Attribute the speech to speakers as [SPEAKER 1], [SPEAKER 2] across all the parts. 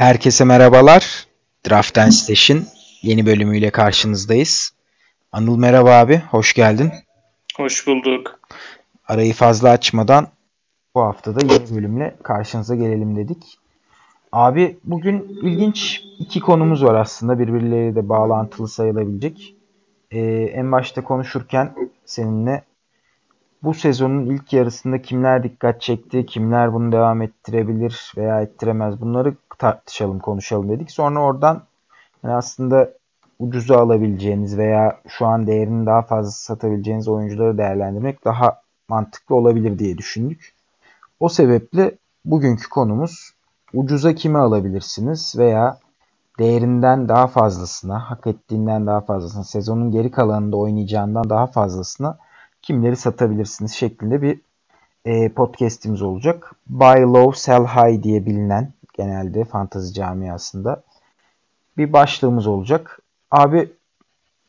[SPEAKER 1] Herkese merhabalar. Draft and Station yeni bölümüyle karşınızdayız. Anıl merhaba abi, hoş geldin.
[SPEAKER 2] Hoş bulduk.
[SPEAKER 1] Arayı fazla açmadan bu hafta da yeni bölümle karşınıza gelelim dedik. Abi bugün ilginç iki konumuz var aslında birbirleriyle de bağlantılı sayılabilecek. Ee, en başta konuşurken seninle bu sezonun ilk yarısında kimler dikkat çekti, kimler bunu devam ettirebilir veya ettiremez bunları tartışalım, konuşalım dedik. Sonra oradan yani aslında ucuza alabileceğiniz veya şu an değerini daha fazla satabileceğiniz oyuncuları değerlendirmek daha mantıklı olabilir diye düşündük. O sebeple bugünkü konumuz ucuza kimi alabilirsiniz veya değerinden daha fazlasına, hak ettiğinden daha fazlasına, sezonun geri kalanında oynayacağından daha fazlasına kimleri satabilirsiniz şeklinde bir e, podcast'imiz olacak. Buy low, sell high diye bilinen genelde fantazi camiasında bir başlığımız olacak. Abi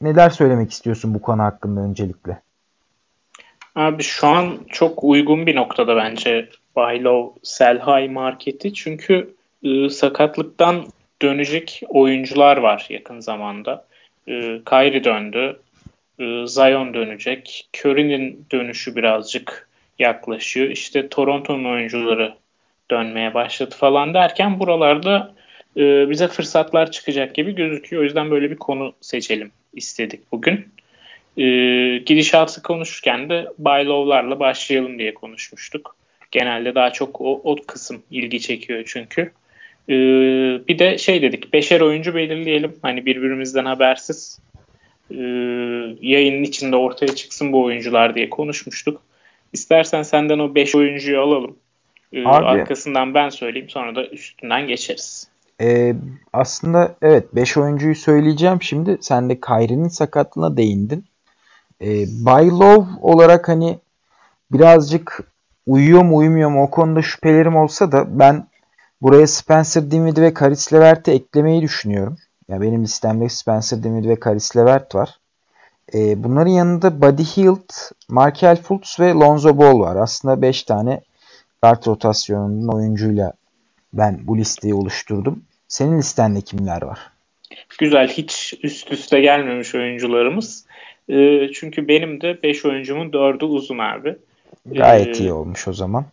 [SPEAKER 1] neler söylemek istiyorsun bu konu hakkında öncelikle?
[SPEAKER 2] Abi şu an çok uygun bir noktada bence buy low, sell high marketi. Çünkü e, sakatlıktan dönecek oyuncular var yakın zamanda. E, Kyrie döndü. E, Zion dönecek. Curry'nin dönüşü birazcık yaklaşıyor. İşte Toronto'nun oyuncuları dönmeye başladı falan derken buralarda e, bize fırsatlar çıkacak gibi gözüküyor. O yüzden böyle bir konu seçelim istedik bugün. E, gidişatı konuşurken de buy low'larla başlayalım diye konuşmuştuk. Genelde daha çok o, o kısım ilgi çekiyor çünkü. E, bir de şey dedik, beşer oyuncu belirleyelim. Hani birbirimizden habersiz e, yayının içinde ortaya çıksın bu oyuncular diye konuşmuştuk. İstersen senden o 5 oyuncuyu alalım. Ee, Abi, arkasından ben söyleyeyim sonra da üstünden geçeriz.
[SPEAKER 1] E, aslında evet 5 oyuncuyu söyleyeceğim şimdi. Sen de Kyrie'nin sakatlığına değindin. E, By Love olarak hani birazcık uyuyor mu uyumuyor mu o konuda şüphelerim olsa da ben buraya Spencer Dinwiddie ve Karis Levert'i eklemeyi düşünüyorum. Ya benim listemde Spencer Dinwiddie ve Karis Levert var. E, bunların yanında Buddy Hield, Markel Fultz ve Lonzo Ball var. Aslında 5 tane kart rotasyonunun oyuncuyla ben bu listeyi oluşturdum. Senin listende kimler var?
[SPEAKER 2] Güzel. Hiç üst üste gelmemiş oyuncularımız. E, çünkü benim de 5 oyuncumun 4'ü uzun abi.
[SPEAKER 1] Gayet ee, iyi olmuş o zaman.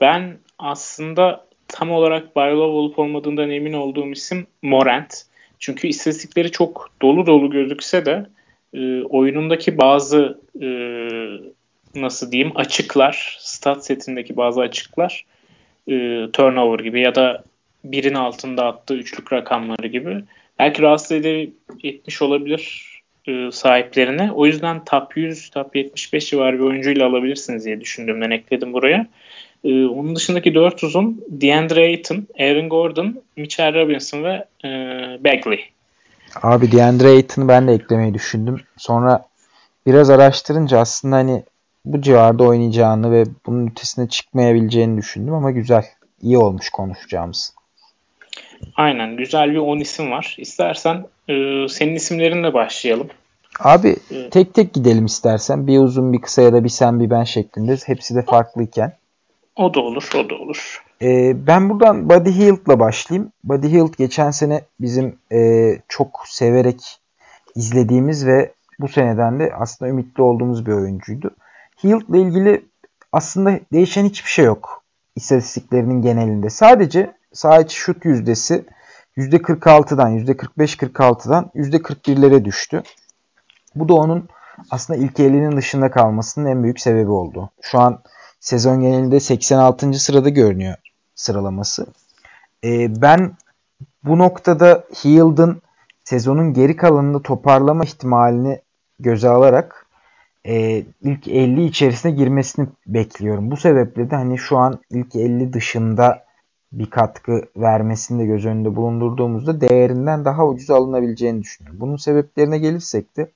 [SPEAKER 2] Ben aslında tam olarak Baylov olup olmadığından emin olduğum isim Morant. Çünkü istatistikleri çok dolu dolu gözükse de e, oyunundaki bazı e, nasıl diyeyim açıklar, stat setindeki bazı açıklar e, turnover gibi ya da birin altında attığı üçlük rakamları gibi belki rahatsız etmiş olabilir e, sahiplerine. O yüzden top 100, top 75 civarı bir oyuncuyla alabilirsiniz diye düşündüğümden ekledim buraya. E, onun dışındaki dört uzun DeAndre Ayton, Aaron Gordon, Mitchell Robinson ve e, Bagley.
[SPEAKER 1] Abi DeAndre Ayton'u ben de eklemeyi düşündüm. Sonra biraz araştırınca aslında hani bu civarda oynayacağını ve bunun ötesine çıkmayabileceğini düşündüm ama güzel. iyi olmuş konuşacağımız.
[SPEAKER 2] Aynen güzel bir 10 isim var. İstersen e, senin isimlerinle başlayalım.
[SPEAKER 1] Abi evet. tek tek gidelim istersen. Bir uzun bir kısa ya da bir sen bir ben şeklinde. Hepsi de farklıyken.
[SPEAKER 2] O da olur, o da olur.
[SPEAKER 1] Ee, ben buradan Buddy Hield'la başlayayım. Buddy Hield geçen sene bizim e, çok severek izlediğimiz ve bu seneden de aslında ümitli olduğumuz bir oyuncuydu. Hield'la ilgili aslında değişen hiçbir şey yok istatistiklerinin genelinde. Sadece sağ şut yüzdesi %46'dan %45-46'dan %41'lere düştü. Bu da onun aslında ilk 50'nin dışında kalmasının en büyük sebebi oldu. Şu an sezon genelinde 86. sırada görünüyor sıralaması. E, ben bu noktada Hield'ın sezonun geri kalanında toparlama ihtimalini göze alarak e, ilk 50 içerisine girmesini bekliyorum. Bu sebeple de hani şu an ilk 50 dışında bir katkı vermesini de göz önünde bulundurduğumuzda değerinden daha ucuz alınabileceğini düşünüyorum. Bunun sebeplerine gelirsek de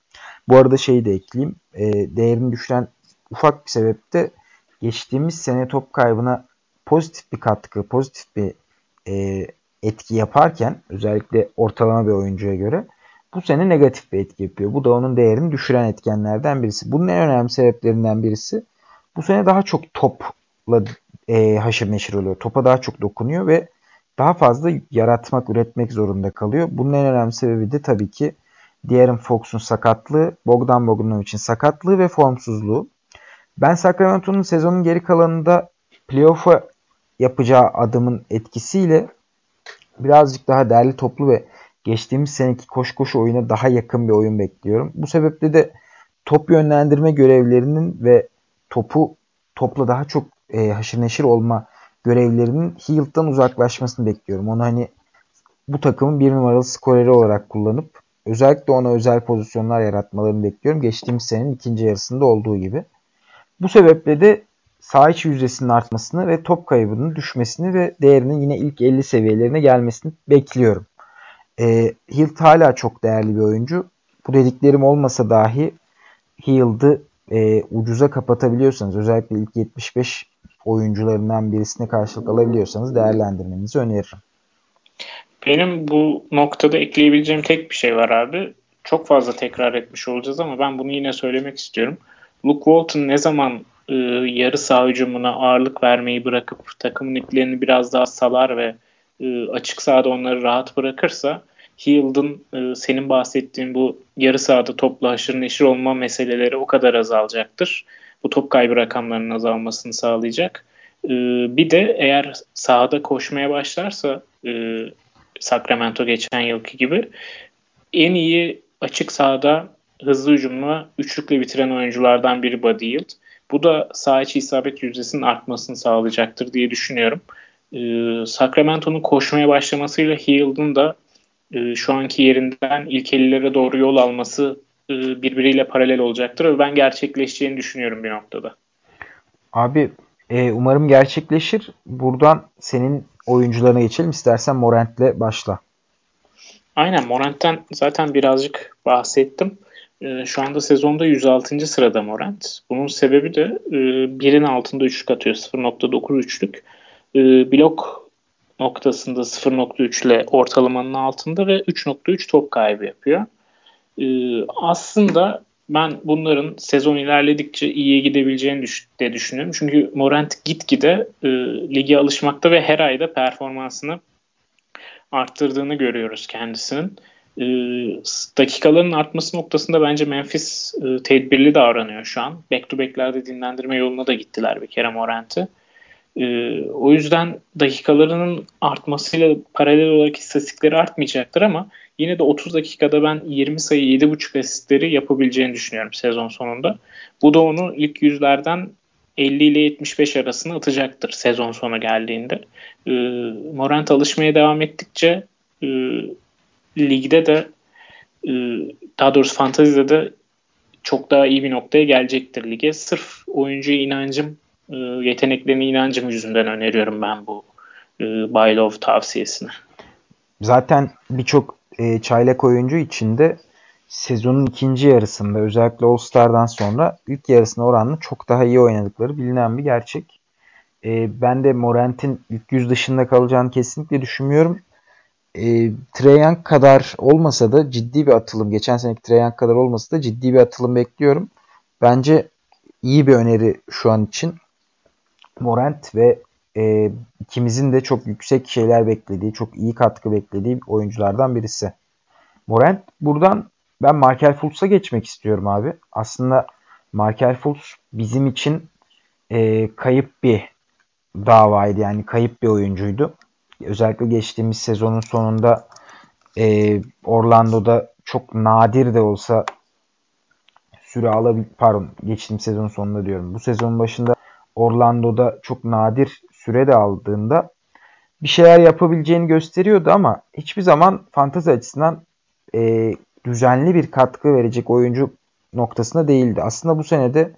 [SPEAKER 1] bu arada şeyi de ekleyeyim. E, değerini düşüren ufak bir sebep de geçtiğimiz sene top kaybına pozitif bir katkı, pozitif bir e, etki yaparken özellikle ortalama bir oyuncuya göre bu sene negatif bir etki yapıyor. Bu da onun değerini düşüren etkenlerden birisi. Bunun en önemli sebeplerinden birisi bu sene daha çok topla e, haşır neşir oluyor. Topa daha çok dokunuyor ve daha fazla yaratmak, üretmek zorunda kalıyor. Bunun en önemli sebebi de tabii ki De'Aaron Fox'un sakatlığı, Bogdan Bogdanovic'in sakatlığı ve formsuzluğu. Ben Sacramento'nun sezonun geri kalanında playoff'a yapacağı adımın etkisiyle birazcık daha değerli toplu ve geçtiğimiz seneki koş koşu oyuna daha yakın bir oyun bekliyorum. Bu sebeple de top yönlendirme görevlerinin ve topu topla daha çok e, haşır neşir olma görevlerinin Hield'dan uzaklaşmasını bekliyorum. Onu hani bu takımın bir numaralı skoreri olarak kullanıp özellikle ona özel pozisyonlar yaratmalarını bekliyorum. Geçtiğimiz senenin ikinci yarısında olduğu gibi. Bu sebeple de sağ içi yüzdesinin artmasını ve top kaybının düşmesini ve değerinin yine ilk 50 seviyelerine gelmesini bekliyorum. E, Hilt hala çok değerli bir oyuncu. Bu dediklerim olmasa dahi Hield'ı e, ucuza kapatabiliyorsanız özellikle ilk 75 oyuncularından birisine karşılık alabiliyorsanız değerlendirmenizi öneririm.
[SPEAKER 2] Benim bu noktada ekleyebileceğim tek bir şey var abi. Çok fazla tekrar etmiş olacağız ama ben bunu yine söylemek istiyorum. Luke Walton ne zaman e, yarı saha hücumuna ağırlık vermeyi bırakıp takımın iplerini biraz daha salar ve e, açık sahada onları rahat bırakırsa Hield'ın e, senin bahsettiğin bu yarı sahada topla haşır neşir olma meseleleri o kadar azalacaktır. Bu top kaybı rakamlarının azalmasını sağlayacak. E, bir de eğer sahada koşmaya başlarsa e, Sacramento geçen yılki gibi en iyi açık sahada hızlı hücumla üçlükle bitiren oyunculardan biri Buddy Hield. Bu da saha içi isabet yüzdesinin artmasını sağlayacaktır diye düşünüyorum. Ee, Sacramento'nun koşmaya başlamasıyla Hield'ın da e, şu anki yerinden ilk 50'lere doğru yol alması e, birbiriyle paralel olacaktır ve ben gerçekleşeceğini düşünüyorum bir noktada.
[SPEAKER 1] Abi e, umarım gerçekleşir. Buradan senin oyuncularına geçelim. İstersen Morant'le başla.
[SPEAKER 2] Aynen Morant'ten zaten birazcık bahsettim. E, şu anda sezonda 106. sırada Morant. Bunun sebebi de e, birin altında üçlük atıyor. 0.9 üçlük. E, blok noktasında 0.3 ile ortalamanın altında ve 3.3 top kaybı yapıyor. E, aslında ben bunların sezon ilerledikçe iyiye gidebileceğini düş- de düşünüyorum. Çünkü Morant gitgide e, lige alışmakta ve her ayda performansını arttırdığını görüyoruz kendisinin. E, dakikaların artması noktasında bence Memphis e, tedbirli davranıyor şu an. Back to back'lerde dinlendirme yoluna da gittiler bir kere Morant'ı. E, o yüzden dakikalarının artmasıyla paralel olarak istatistikleri artmayacaktır ama yine de 30 dakikada ben 20 sayı 7.5 asistleri yapabileceğini düşünüyorum sezon sonunda. Bu da onu ilk yüzlerden 50 ile 75 arasını atacaktır sezon sonu geldiğinde. E, Morant alışmaya devam ettikçe e, ligde de e, daha doğrusu fantazide de çok daha iyi bir noktaya gelecektir lige. Sırf oyuncuya inancım, e, yeteneklerine inancım yüzünden öneriyorum ben bu e, Buy Love tavsiyesini.
[SPEAKER 1] Zaten birçok e, çaylak oyuncu içinde sezonun ikinci yarısında özellikle All Star'dan sonra ilk yarısına oranla çok daha iyi oynadıkları bilinen bir gerçek. E, ben de Morant'in ilk yüz dışında kalacağını kesinlikle düşünmüyorum. E, Trae kadar olmasa da ciddi bir atılım, geçen seneki Trae kadar olmasa da ciddi bir atılım bekliyorum. Bence iyi bir öneri şu an için. Morant ve e, ikimizin de çok yüksek şeyler beklediği, çok iyi katkı beklediği oyunculardan birisi. Morant buradan ben Markel Fultz'a geçmek istiyorum abi. Aslında Markel Fultz bizim için e, kayıp bir davaydı. Yani kayıp bir oyuncuydu. Özellikle geçtiğimiz sezonun sonunda e, Orlando'da çok nadir de olsa süre alabil pardon geçtiğimiz sezonun sonunda diyorum. Bu sezonun başında Orlando'da çok nadir süre de aldığında bir şeyler yapabileceğini gösteriyordu ama hiçbir zaman fantazi açısından e, düzenli bir katkı verecek oyuncu noktasında değildi. Aslında bu senede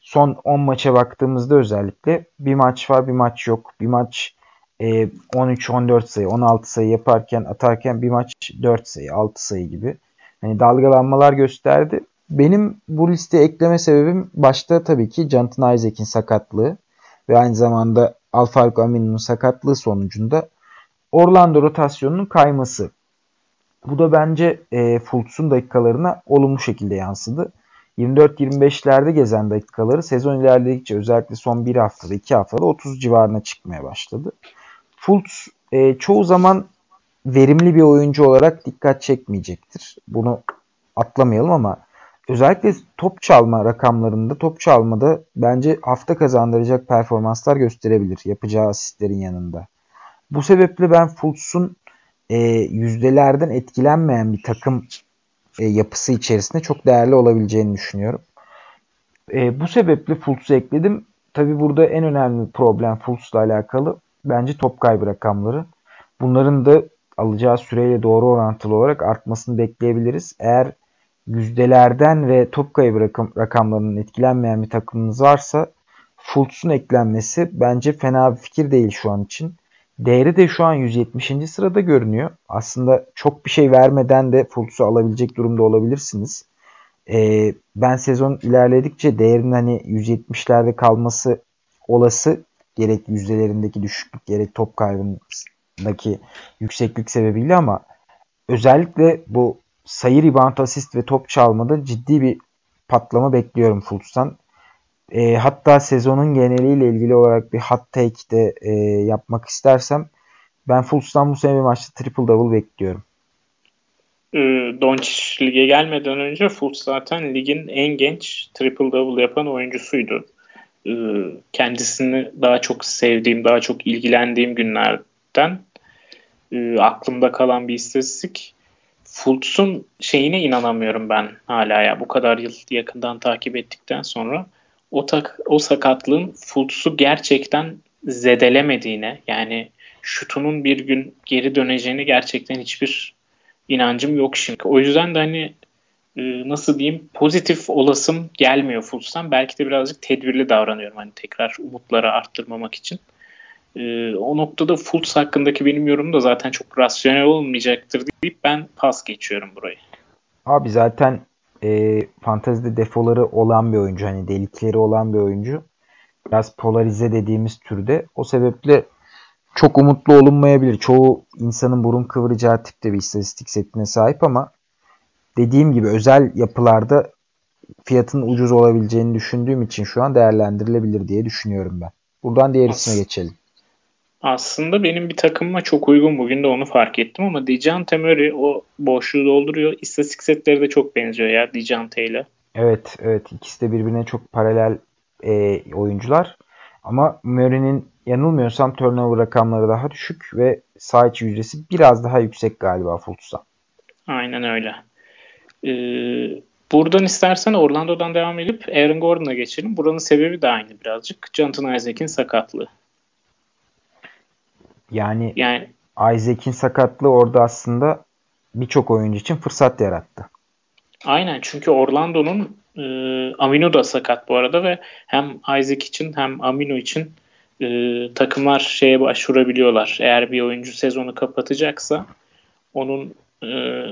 [SPEAKER 1] son 10 maça baktığımızda özellikle bir maç var bir maç yok. Bir maç e, 13-14 sayı 16 sayı yaparken atarken bir maç 4 sayı 6 sayı gibi. Hani dalgalanmalar gösterdi. Benim bu listeye ekleme sebebim başta tabii ki Jonathan Isaac'in sakatlığı ve aynı zamanda Alfaruk Aminu'nun sakatlığı sonucunda Orlando rotasyonunun kayması. Bu da bence e, Fultz'un dakikalarına olumlu şekilde yansıdı. 24-25'lerde gezen dakikaları sezon ilerledikçe özellikle son bir haftada iki haftada 30 civarına çıkmaya başladı. Fultz e, çoğu zaman verimli bir oyuncu olarak dikkat çekmeyecektir. Bunu atlamayalım ama özellikle top çalma rakamlarında top çalmada bence hafta kazandıracak performanslar gösterebilir yapacağı asistlerin yanında. Bu sebeple ben Fultz'un e, yüzdelerden etkilenmeyen bir takım e, yapısı içerisinde çok değerli olabileceğini düşünüyorum. E, bu sebeple Fultz'u ekledim. Tabi burada en önemli problem Fultz'la alakalı bence top kaybı rakamları. Bunların da alacağı süreyle doğru orantılı olarak artmasını bekleyebiliriz. Eğer yüzdelerden ve top kaybı rakam, rakamlarının etkilenmeyen bir takımınız varsa Fultz'un eklenmesi bence fena bir fikir değil şu an için. Değeri de şu an 170. sırada görünüyor. Aslında çok bir şey vermeden de Fultz'u alabilecek durumda olabilirsiniz. Ee, ben sezon ilerledikçe değerinin hani 170'lerde kalması olası. Gerek yüzdelerindeki düşüklük gerek top kaybındaki yükseklik sebebiyle ama özellikle bu sayı rebound asist ve top çalmada ciddi bir patlama bekliyorum Fultz'tan. E, hatta sezonun geneliyle ilgili olarak bir hot take de e, yapmak istersem ben Fultz'tan bu sene bir maçta triple double bekliyorum.
[SPEAKER 2] E, Doncic lige gelmeden önce Fultz zaten ligin en genç triple double yapan oyuncusuydu. E, kendisini daha çok sevdiğim, daha çok ilgilendiğim günlerden e, aklımda kalan bir istatistik. Fultz'un şeyine inanamıyorum ben hala ya bu kadar yıl yakından takip ettikten sonra o, tak, o sakatlığın Fultz'u gerçekten zedelemediğine yani şutunun bir gün geri döneceğini gerçekten hiçbir inancım yok şimdi. O yüzden de hani e, nasıl diyeyim pozitif olasım gelmiyor Fultz'tan. Belki de birazcık tedbirli davranıyorum hani tekrar umutları arttırmamak için. E, o noktada Fultz hakkındaki benim yorumum da zaten çok rasyonel olmayacaktır deyip ben pas geçiyorum burayı.
[SPEAKER 1] Abi zaten e, fantezide defoları olan bir oyuncu. Hani delikleri olan bir oyuncu. Biraz polarize dediğimiz türde. O sebeple çok umutlu olunmayabilir. Çoğu insanın burun kıvıracağı tipte bir istatistik setine sahip ama dediğim gibi özel yapılarda fiyatın ucuz olabileceğini düşündüğüm için şu an değerlendirilebilir diye düşünüyorum ben. Buradan diğer isme geçelim.
[SPEAKER 2] Aslında benim bir takımıma çok uygun bugün de onu fark ettim ama Dijante Murray o boşluğu dolduruyor. İstatistik setleri de çok benziyor ya Dijante ile.
[SPEAKER 1] Evet evet ikisi de birbirine çok paralel e, oyuncular. Ama Murray'nin yanılmıyorsam turnover rakamları daha düşük ve sağ içi yüzdesi biraz daha yüksek galiba Fultz'tan.
[SPEAKER 2] Aynen öyle. Ee, buradan istersen Orlando'dan devam edip Aaron Gordon'a geçelim. Buranın sebebi de aynı birazcık. Jonathan Isaac'in sakatlığı.
[SPEAKER 1] Yani, yani Isaac'in sakatlığı orada aslında birçok oyuncu için fırsat yarattı.
[SPEAKER 2] Aynen çünkü Orlando'nun e, Amino da sakat bu arada ve hem Isaac için hem Amino için e, takımlar şeye başvurabiliyorlar. Eğer bir oyuncu sezonu kapatacaksa onun e,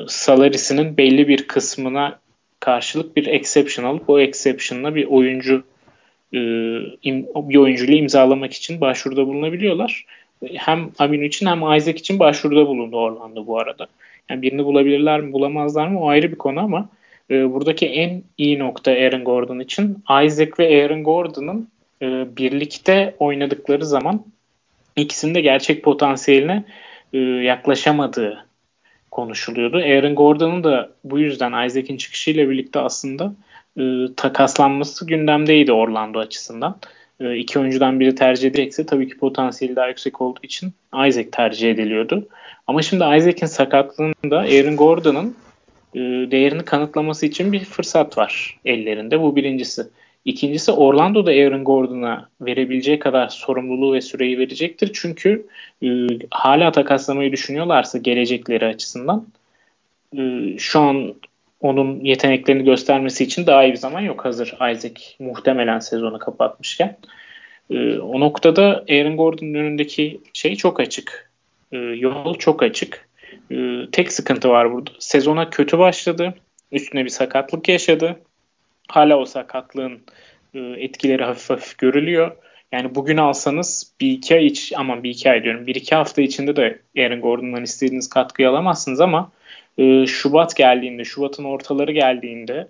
[SPEAKER 2] salarisinin belli bir kısmına karşılık bir exception alıp o exception'la bir oyuncu e, im, bir oyuncuyla imzalamak için başvuruda bulunabiliyorlar hem Aminu için hem Isaac için başvuruda bulundu Orlando bu arada. Yani birini bulabilirler mi bulamazlar mı o ayrı bir konu ama e, buradaki en iyi nokta Aaron Gordon için Isaac ve Aaron Gordon'ın e, birlikte oynadıkları zaman ikisinin de gerçek potansiyeline e, yaklaşamadığı konuşuluyordu. Aaron Gordon'un da bu yüzden Isaac'in çıkışıyla birlikte aslında e, takaslanması gündemdeydi Orlando açısından. E, iki oyuncudan biri tercih edilecekse tabii ki potansiyeli daha yüksek olduğu için Isaac tercih ediliyordu. Ama şimdi Isaac'in sakatlığında Aaron Gordon'ın e, değerini kanıtlaması için bir fırsat var ellerinde. Bu birincisi. İkincisi Orlando'da Aaron Gordon'a verebileceği kadar sorumluluğu ve süreyi verecektir. Çünkü e, hala takaslamayı düşünüyorlarsa gelecekleri açısından e, şu an onun yeteneklerini göstermesi için daha iyi bir zaman yok hazır Isaac muhtemelen sezonu kapatmışken. E, o noktada Aaron Gordon'un önündeki şey çok açık. E, yol çok açık. E, tek sıkıntı var burada. Sezona kötü başladı. Üstüne bir sakatlık yaşadı. Hala o sakatlığın e, etkileri hafif hafif görülüyor. Yani bugün alsanız bir iki ay iç ama bir iki ay diyorum bir iki hafta içinde de Aaron Gordon'dan istediğiniz katkıyı alamazsınız ama e, Şubat geldiğinde, Şubat'ın ortaları geldiğinde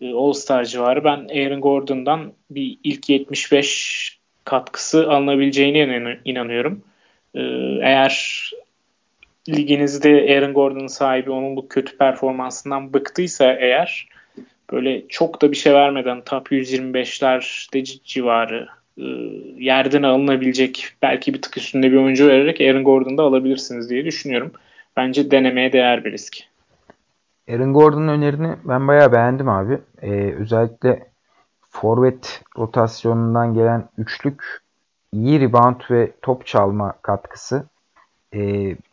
[SPEAKER 2] e, All-Star civarı ben Aaron Gordon'dan bir ilk 75 katkısı alınabileceğine inanıyorum. Ee, eğer liginizde Aaron Gordon'ın sahibi onun bu kötü performansından bıktıysa eğer böyle çok da bir şey vermeden top 125'lerde civarı e, yerden alınabilecek belki bir tık üstünde bir oyuncu vererek Aaron Gordon'u da alabilirsiniz diye düşünüyorum. Bence denemeye değer bir risk.
[SPEAKER 1] Aaron Gordon'un önerini ben bayağı beğendim abi. Ee, özellikle forvet rotasyonundan gelen üçlük iyi rebound ve top çalma katkısı e,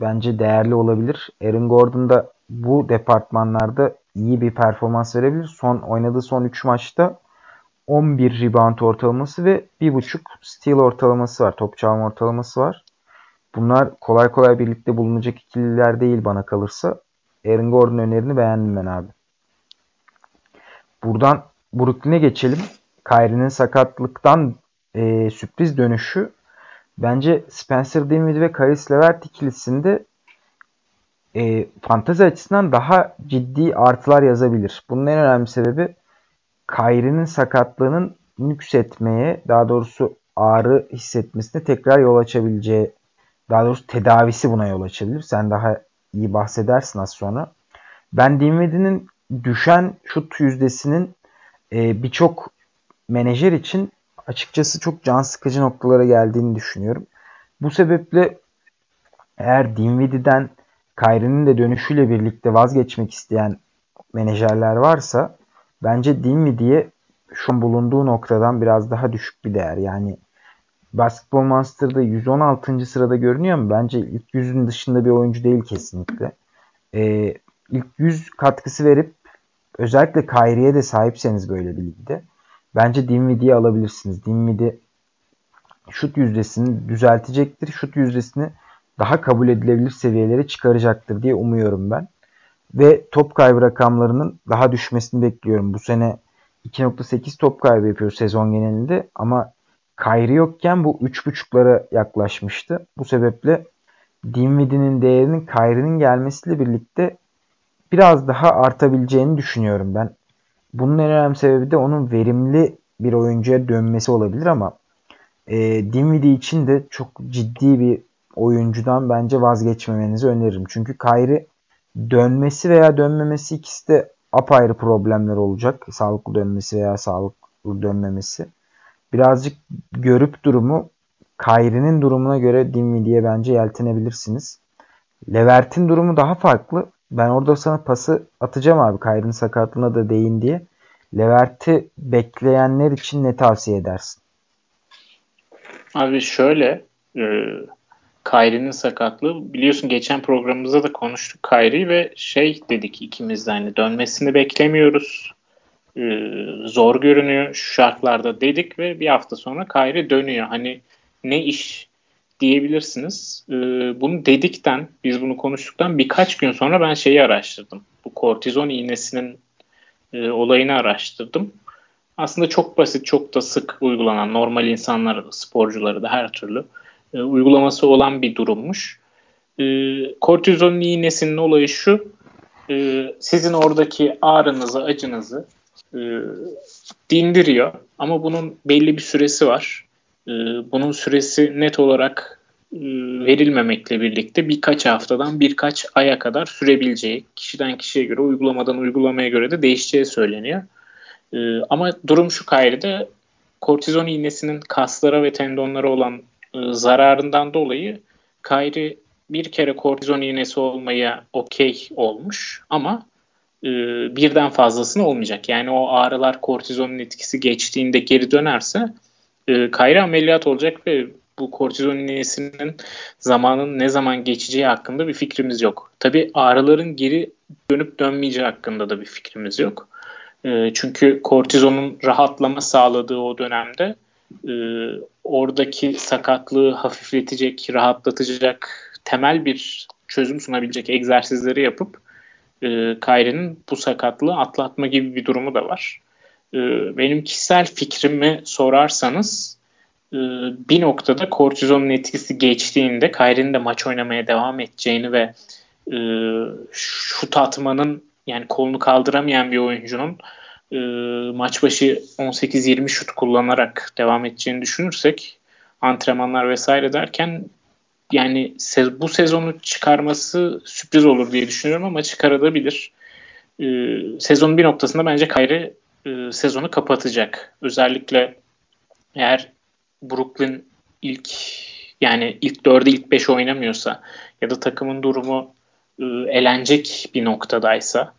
[SPEAKER 1] bence değerli olabilir. Aaron Gordon da bu departmanlarda iyi bir performans verebilir. Son oynadığı son 3 maçta 11 rebound ortalaması ve 1.5 steal ortalaması var. Top çalma ortalaması var. Bunlar kolay kolay birlikte bulunacak ikililer değil bana kalırsa. Aaron Gordon önerini beğendim ben abi. Buradan Brooklyn'e geçelim. Kyrie'nin sakatlıktan e, sürpriz dönüşü bence Spencer Dinwiddie ve Caris LeVert ikilisinde e, fantazi açısından daha ciddi artılar yazabilir. Bunun en önemli sebebi Kyrie'nin sakatlığının nüksetmeye, daha doğrusu ağrı hissetmesine tekrar yol açabileceği, daha doğrusu tedavisi buna yol açabilir. Sen daha iyi bahsedersin az sonra. Ben Dinwiddie'nin düşen şut yüzdesinin e, birçok menajer için açıkçası çok can sıkıcı noktalara geldiğini düşünüyorum. Bu sebeple eğer Dinwiddie'den Kyrie'nin de dönüşüyle birlikte vazgeçmek isteyen menajerler varsa bence Dinwiddie'ye şu bulunduğu noktadan biraz daha düşük bir değer. Yani Basketball Monster'da 116. sırada görünüyor mu? Bence ilk yüzün dışında bir oyuncu değil kesinlikle. Ee, ilk yüz katkısı verip özellikle Kyrie'ye de sahipseniz böyle bir ligde bence Dinwiddie'yi alabilirsiniz. Dinwiddie şut yüzdesini düzeltecektir. Şut yüzdesini daha kabul edilebilir seviyelere çıkaracaktır diye umuyorum ben. Ve top kaybı rakamlarının daha düşmesini bekliyorum. Bu sene 2.8 top kaybı yapıyor sezon genelinde ama Kyrie yokken bu 3.5'lara yaklaşmıştı. Bu sebeple Dinwiddie'nin değerinin Kyrie'nin gelmesiyle birlikte biraz daha artabileceğini düşünüyorum ben. Bunun en önemli sebebi de onun verimli bir oyuncuya dönmesi olabilir ama e, Dinwiddie için de çok ciddi bir oyuncudan bence vazgeçmemenizi öneririm. Çünkü Kyrie dönmesi veya dönmemesi ikisi de apayrı problemler olacak. Sağlıklı dönmesi veya sağlıklı dönmemesi. Birazcık görüp durumu Kyrie'nin durumuna göre Dinwiddie'ye bence yeltenebilirsiniz. Levert'in durumu daha farklı. Ben orada sana pası atacağım abi. Kyrie'nin sakatlığına da değin diye. Levert'i bekleyenler için ne tavsiye edersin?
[SPEAKER 2] Abi şöyle e, Kyrie'nin sakatlığı biliyorsun geçen programımızda da konuştuk Kyrie ve şey dedik ikimiz de hani dönmesini beklemiyoruz. E, zor görünüyor şu şartlarda dedik ve bir hafta sonra Kyrie dönüyor. Hani ne iş diyebilirsiniz. E, bunu dedikten biz bunu konuştuktan birkaç gün sonra ben şeyi araştırdım. Bu kortizon iğnesinin e, olayını araştırdım. Aslında çok basit, çok da sık uygulanan normal insanlar, sporcuları da her türlü e, uygulaması olan bir durummuş. E, kortizon iğnesinin olayı şu, e, sizin oradaki ağrınızı, acınızı e, dindiriyor. Ama bunun belli bir süresi var. E, bunun süresi net olarak e, verilmemekle birlikte birkaç haftadan birkaç aya kadar sürebileceği, kişiden kişiye göre, uygulamadan uygulamaya göre de değişeceği söyleniyor. Ama durum şu Kyrie'de kortizon iğnesinin kaslara ve tendonlara olan zararından dolayı Kyrie bir kere kortizon iğnesi olmaya okey olmuş ama e, birden fazlasını olmayacak. Yani o ağrılar kortizonun etkisi geçtiğinde geri dönerse e, Kyrie ameliyat olacak ve bu kortizon iğnesinin zamanın ne zaman geçeceği hakkında bir fikrimiz yok. Tabi ağrıların geri dönüp dönmeyeceği hakkında da bir fikrimiz yok. E, çünkü kortizonun rahatlama sağladığı o dönemde e, oradaki sakatlığı hafifletecek, rahatlatacak temel bir çözüm sunabilecek egzersizleri yapıp e, Kyrie'nin bu sakatlığı atlatma gibi bir durumu da var. E, benim kişisel fikrimi sorarsanız e, bir noktada kortizonun etkisi geçtiğinde Kyrie'nin de maç oynamaya devam edeceğini ve e, şut atmanın yani kolunu kaldıramayan bir oyuncunun e, maç başı 18-20 şut kullanarak devam edeceğini düşünürsek antrenmanlar vesaire derken yani bu sezonu çıkarması sürpriz olur diye düşünüyorum ama çıkarabilir. Ee, sezonun bir noktasında bence Kyrie e, sezonu kapatacak. Özellikle eğer Brooklyn ilk yani ilk dörde ilk beş oynamıyorsa ya da takımın durumu e, elenecek bir noktadaysa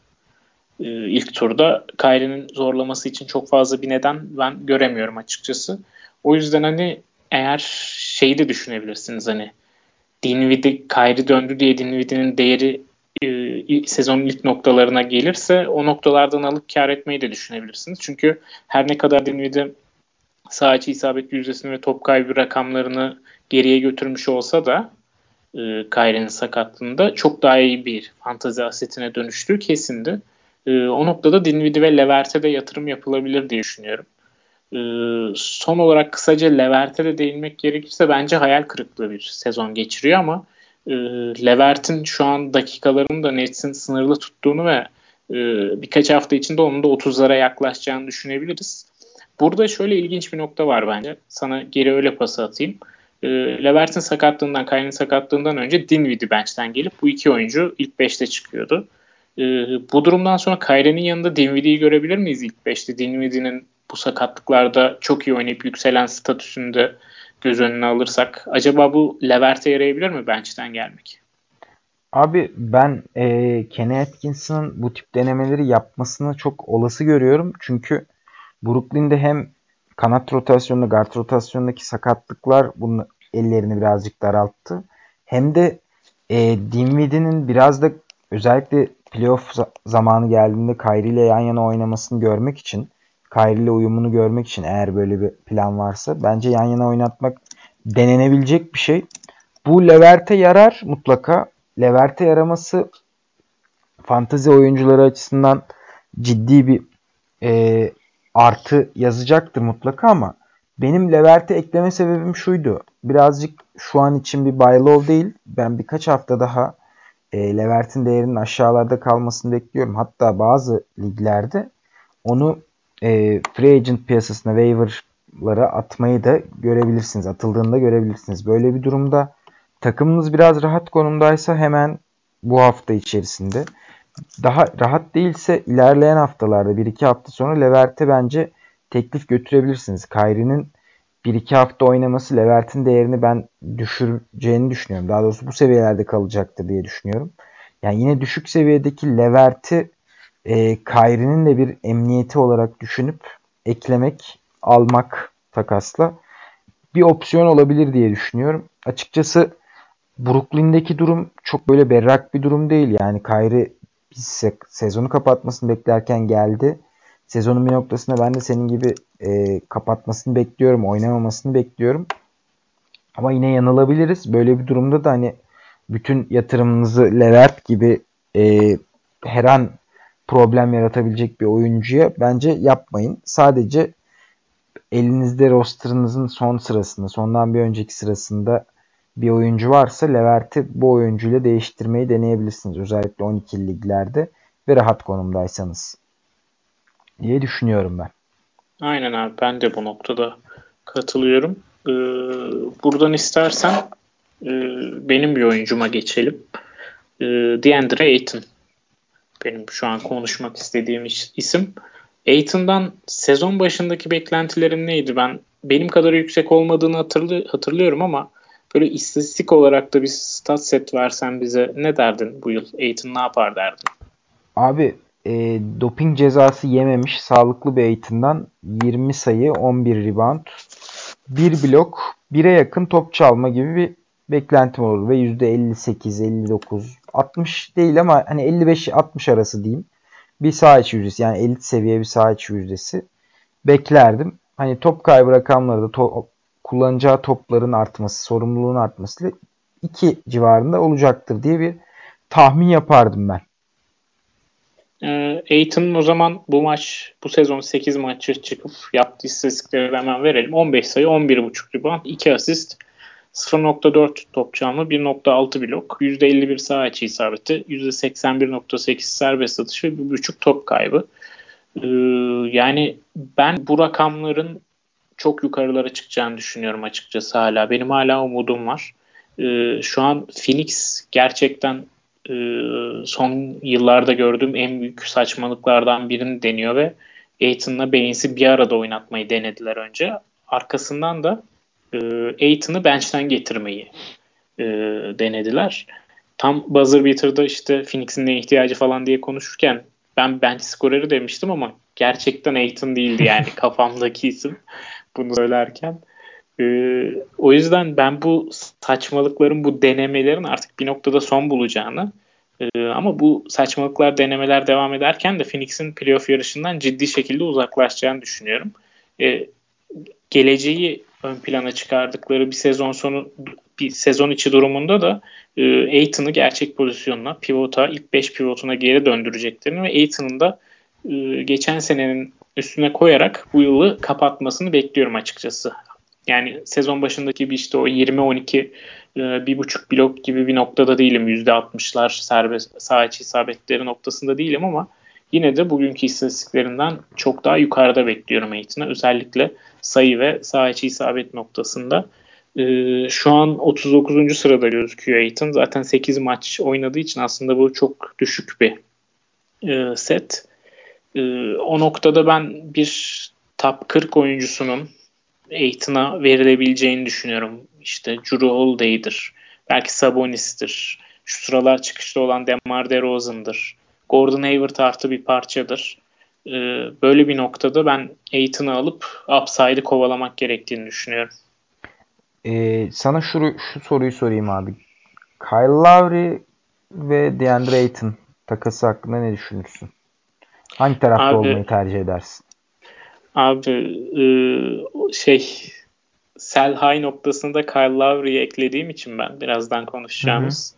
[SPEAKER 2] e, ilk turda Kyrie'nin zorlaması için çok fazla bir neden ben göremiyorum açıkçası. O yüzden hani eğer şeyi de düşünebilirsiniz hani Dinwiddie Kyrie döndü diye Dinwiddie'nin değeri e, sezonun ilk noktalarına gelirse o noktalardan alıp kar etmeyi de düşünebilirsiniz. Çünkü her ne kadar Dinwiddie sağ içi isabet yüzdesini ve top kaybı rakamlarını geriye götürmüş olsa da e, Kyrie'nin sakatlığında çok daha iyi bir fantazi asetine dönüştüğü kesindi. E, o noktada Dinwiddie ve Levert'e de yatırım yapılabilir diye düşünüyorum. E, son olarak kısaca Levert'e de değinmek gerekirse bence hayal kırıklığı bir sezon geçiriyor ama e, Levert'in şu an dakikalarını da Nets'in sınırlı tuttuğunu ve e, birkaç hafta içinde onun da 30'lara yaklaşacağını düşünebiliriz. Burada şöyle ilginç bir nokta var bence. Sana geri öyle pası atayım. E, Levert'in sakatlığından, Kayne'in sakatlığından önce Dinwiddie bench'ten gelip bu iki oyuncu ilk 5'te çıkıyordu. E, bu durumdan sonra Kayre'nin yanında Dinwiddie'yi görebilir miyiz ilk 5'te? Dinwiddie'nin bu sakatlıklarda çok iyi oynayıp yükselen statüsünde göz önüne alırsak acaba bu Levert'e yarayabilir mi bench'ten gelmek?
[SPEAKER 1] Abi ben e, Kenny Atkinson'ın bu tip denemeleri yapmasını çok olası görüyorum. Çünkü Brooklyn'de hem kanat rotasyonunda, guard rotasyonundaki sakatlıklar bunun ellerini birazcık daralttı. Hem de e, Dinwiddie'nin biraz da özellikle playoff zamanı geldiğinde Kyrie ile yan yana oynamasını görmek için Kyrie ile uyumunu görmek için eğer böyle bir plan varsa bence yan yana oynatmak denenebilecek bir şey. Bu Leverte yarar mutlaka. Leverte yaraması fantazi oyuncuları açısından ciddi bir e, artı yazacaktır mutlaka ama benim Leverte ekleme sebebim şuydu. Birazcık şu an için bir buy low değil. Ben birkaç hafta daha e, Levert'in değerinin aşağılarda kalmasını bekliyorum. Hatta bazı liglerde onu e, free agent piyasasına waiver'lara atmayı da görebilirsiniz. Atıldığında görebilirsiniz. Böyle bir durumda takımınız biraz rahat konumdaysa hemen bu hafta içerisinde daha rahat değilse ilerleyen haftalarda 1-2 hafta sonra Levert'e bence teklif götürebilirsiniz. Kyrie'nin 1-2 hafta oynaması Levert'in değerini ben düşüreceğini düşünüyorum. Daha doğrusu bu seviyelerde kalacaktır diye düşünüyorum. Yani yine düşük seviyedeki Levert'i e, Kyrie'nin de bir emniyeti olarak düşünüp eklemek, almak takasla bir opsiyon olabilir diye düşünüyorum. Açıkçası Brooklyn'deki durum çok böyle berrak bir durum değil. Yani Kyrie biz sezonu kapatmasını beklerken geldi. Sezonun bir noktasında ben de senin gibi e, kapatmasını bekliyorum, oynamamasını bekliyorum. Ama yine yanılabiliriz. Böyle bir durumda da hani bütün yatırımınızı Levert gibi e, her an problem yaratabilecek bir oyuncuya bence yapmayın. Sadece elinizde rosterınızın son sırasında, sondan bir önceki sırasında bir oyuncu varsa Levert'i bu oyuncuyla değiştirmeyi deneyebilirsiniz. Özellikle 12 liglerde ve rahat konumdaysanız diye düşünüyorum ben.
[SPEAKER 2] Aynen abi ben de bu noktada katılıyorum. Ee, buradan istersen e, benim bir oyuncuma geçelim. Ee, DeAndre Ayton benim şu an konuşmak istediğim isim. Aiton'dan sezon başındaki beklentilerin neydi? Ben benim kadar yüksek olmadığını hatırlı, hatırlıyorum ama böyle istatistik olarak da bir stat set versen bize ne derdin bu yıl? Aiton ne yapar derdin?
[SPEAKER 1] Abi e, doping cezası yememiş sağlıklı bir Aiton'dan 20 sayı 11 rebound 1 blok 1'e yakın top çalma gibi bir beklentim olur ve %58 59 60 değil ama hani 55-60 arası diyeyim. Bir sağ içi yüzdesi yani elit seviye bir sağ içi yüzdesi beklerdim. Hani top kaybı rakamları da to- kullanacağı topların artması, sorumluluğun artması 2 civarında olacaktır diye bir tahmin yapardım ben.
[SPEAKER 2] Aiton'un o zaman bu maç bu sezon 8 maçı çıkıp yaptığı istatistikleri hemen verelim. 15 sayı, 11.5 rebound, 2 asist, 0.4 top çalma, 1.6 blok, %51 sağ içi isabeti, %81.8 serbest atış ve 1.5 top kaybı. Ee, yani ben bu rakamların çok yukarılara çıkacağını düşünüyorum açıkçası hala. Benim hala umudum var. e, şu an Phoenix gerçekten e, son yıllarda gördüğüm en büyük saçmalıklardan birini deniyor ve Aiton'la Baines'i bir arada oynatmayı denediler önce. Arkasından da e, Aiton'u bench'ten getirmeyi e, denediler. Tam buzzer beater'da işte Phoenix'in ne ihtiyacı falan diye konuşurken ben bench skoreri demiştim ama gerçekten Aiton değildi yani kafamdaki isim bunu söylerken. Ee, o yüzden ben bu saçmalıkların, bu denemelerin artık bir noktada son bulacağını e, ama bu saçmalıklar, denemeler devam ederken de Phoenix'in playoff yarışından ciddi şekilde uzaklaşacağını düşünüyorum. E, geleceği ön plana çıkardıkları bir sezon sonu bir sezon içi durumunda da e, Aiton'u gerçek pozisyonuna, pivota, ilk 5 pivotuna geri döndüreceklerini ve Aiton'un da e, geçen senenin üstüne koyarak bu yılı kapatmasını bekliyorum açıkçası. Yani sezon başındaki bir işte o 20-12 e, bir buçuk blok gibi bir noktada değilim. %60'lar serbest sağ içi isabetleri noktasında değilim ama yine de bugünkü istatistiklerinden çok daha yukarıda bekliyorum Aiton'a. Özellikle sayı ve sağ içi isabet noktasında. Ee, şu an 39. sırada gözüküyor Aiton. Zaten 8 maç oynadığı için aslında bu çok düşük bir e, set. E, o noktada ben bir top 40 oyuncusunun Aiton'a verilebileceğini düşünüyorum. İşte Drew Holiday'dir. Belki Sabonis'tir. Şu sıralar çıkışta olan DeMar DeRozan'dır. Gordon Hayward artı bir parçadır. Ee, böyle bir noktada ben Aiton'u alıp upside'ı kovalamak gerektiğini düşünüyorum.
[SPEAKER 1] Ee, sana şu, şu soruyu sorayım abi. Kyle Lowry ve DeAndre Ayton takası hakkında ne düşünürsün? Hangi tarafta abi, olmayı tercih edersin?
[SPEAKER 2] Abi e, şey sell high noktasında Kyle Lowry'i eklediğim için ben birazdan konuşacağımız.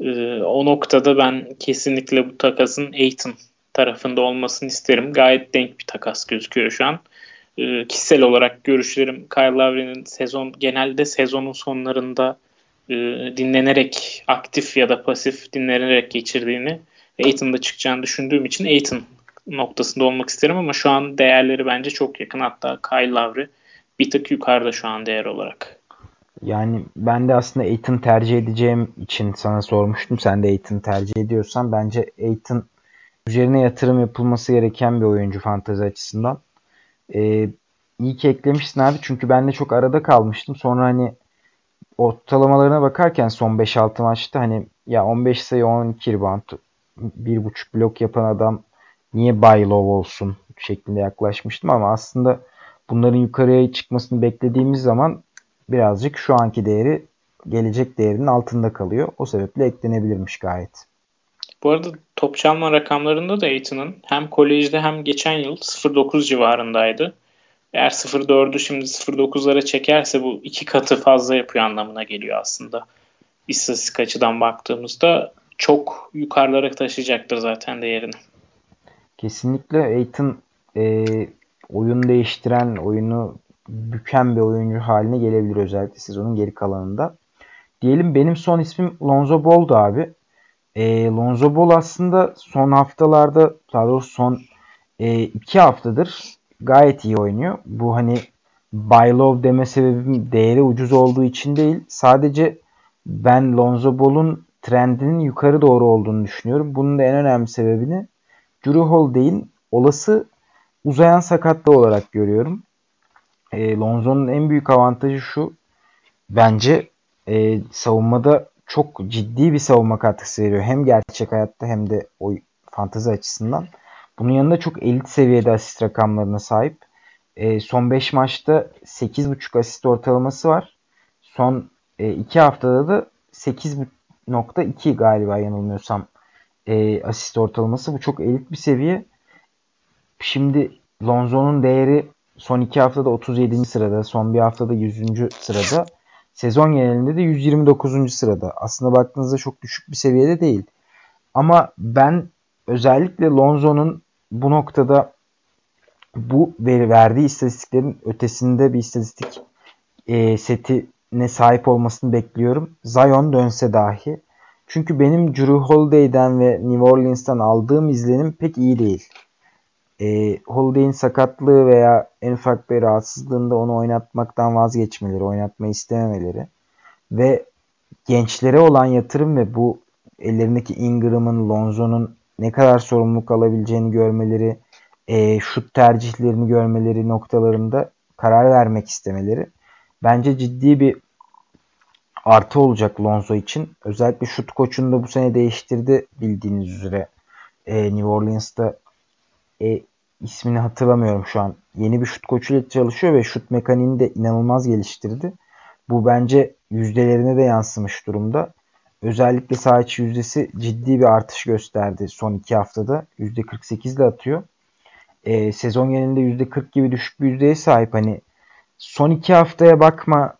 [SPEAKER 2] E, o noktada ben kesinlikle bu takasın Aiton tarafında olmasını isterim. Gayet denk bir takas gözüküyor şu an. E, kişisel olarak görüşlerim Kyle Lowry'nin sezon genelde sezonun sonlarında e, dinlenerek aktif ya da pasif dinlenerek geçirdiğini ve Aiton'da çıkacağını düşündüğüm için Aiton noktasında olmak isterim ama şu an değerleri bence çok yakın. Hatta Kyle Lowry bir tık yukarıda şu an değer olarak.
[SPEAKER 1] Yani ben de aslında Aiton tercih edeceğim için sana sormuştum. Sen de Aiton tercih ediyorsan bence Aiton üzerine yatırım yapılması gereken bir oyuncu fantezi açısından. Ee, iyi ki eklemişsin abi çünkü ben de çok arada kalmıştım. Sonra hani ortalamalarına bakarken son 5-6 maçta hani ya 15 sayı 12 rebound 1.5 blok yapan adam niye buy low olsun şeklinde yaklaşmıştım ama aslında bunların yukarıya çıkmasını beklediğimiz zaman birazcık şu anki değeri gelecek değerinin altında kalıyor. O sebeple eklenebilirmiş gayet.
[SPEAKER 2] Bu arada top çalma rakamlarında da Aiton'un hem kolejde hem geçen yıl 0.9 civarındaydı. Eğer 0.4'ü şimdi 0.9'lara çekerse bu iki katı fazla yapıyor anlamına geliyor aslında. İstatistik açıdan baktığımızda çok yukarılara taşıyacaktır zaten değerini.
[SPEAKER 1] Kesinlikle Aiton e, oyun değiştiren, oyunu büken bir oyuncu haline gelebilir özellikle sezonun geri kalanında. Diyelim benim son ismim Lonzo Ball'du abi. E, Lonzo Ball aslında son haftalarda, daha doğrusu son e, iki haftadır gayet iyi oynuyor. Bu hani buy low deme sebebim değeri ucuz olduğu için değil. Sadece ben Lonzo Ball'un trendinin yukarı doğru olduğunu düşünüyorum. Bunun da en önemli sebebini Drew Holiday'in olası uzayan sakatlığı olarak görüyorum. E, Lonzo'nun en büyük avantajı şu. Bence e, savunmada çok ciddi bir savunma katkısı veriyor. Hem gerçek hayatta hem de o fantezi açısından. Bunun yanında çok elit seviyede asist rakamlarına sahip. E, son 5 maçta 8.5 asist ortalaması var. Son 2 e, haftada da 8.2 galiba yanılmıyorsam e, asist ortalaması. Bu çok elit bir seviye. Şimdi Lonzo'nun değeri son 2 haftada 37. sırada, son bir haftada 100. sırada. Sezon genelinde de 129. sırada. Aslında baktığınızda çok düşük bir seviyede değil. Ama ben özellikle Lonzo'nun bu noktada bu veri verdiği istatistiklerin ötesinde bir istatistik e, setine sahip olmasını bekliyorum. Zion dönse dahi. Çünkü benim Drew Holiday'den ve New Orleans'tan aldığım izlenim pek iyi değil. E, Holiday'in sakatlığı veya en ufak bir rahatsızlığında onu oynatmaktan vazgeçmeleri, oynatmayı istememeleri ve gençlere olan yatırım ve bu ellerindeki Ingram'ın, Lonzo'nun ne kadar sorumluluk alabileceğini görmeleri, e, şut tercihlerini görmeleri noktalarında karar vermek istemeleri bence ciddi bir artı olacak Lonzo için. Özellikle şut koçunu da bu sene değiştirdi bildiğiniz üzere. E, New Orleans'ta e, ismini hatırlamıyorum şu an. Yeni bir şut koçuyla çalışıyor ve şut mekaniğini de inanılmaz geliştirdi. Bu bence yüzdelerine de yansımış durumda. Özellikle sağ içi yüzdesi ciddi bir artış gösterdi son iki haftada. %48 ile atıyor. E, sezon genelinde %40 gibi düşük bir yüzdeye sahip. Hani son iki haftaya bakma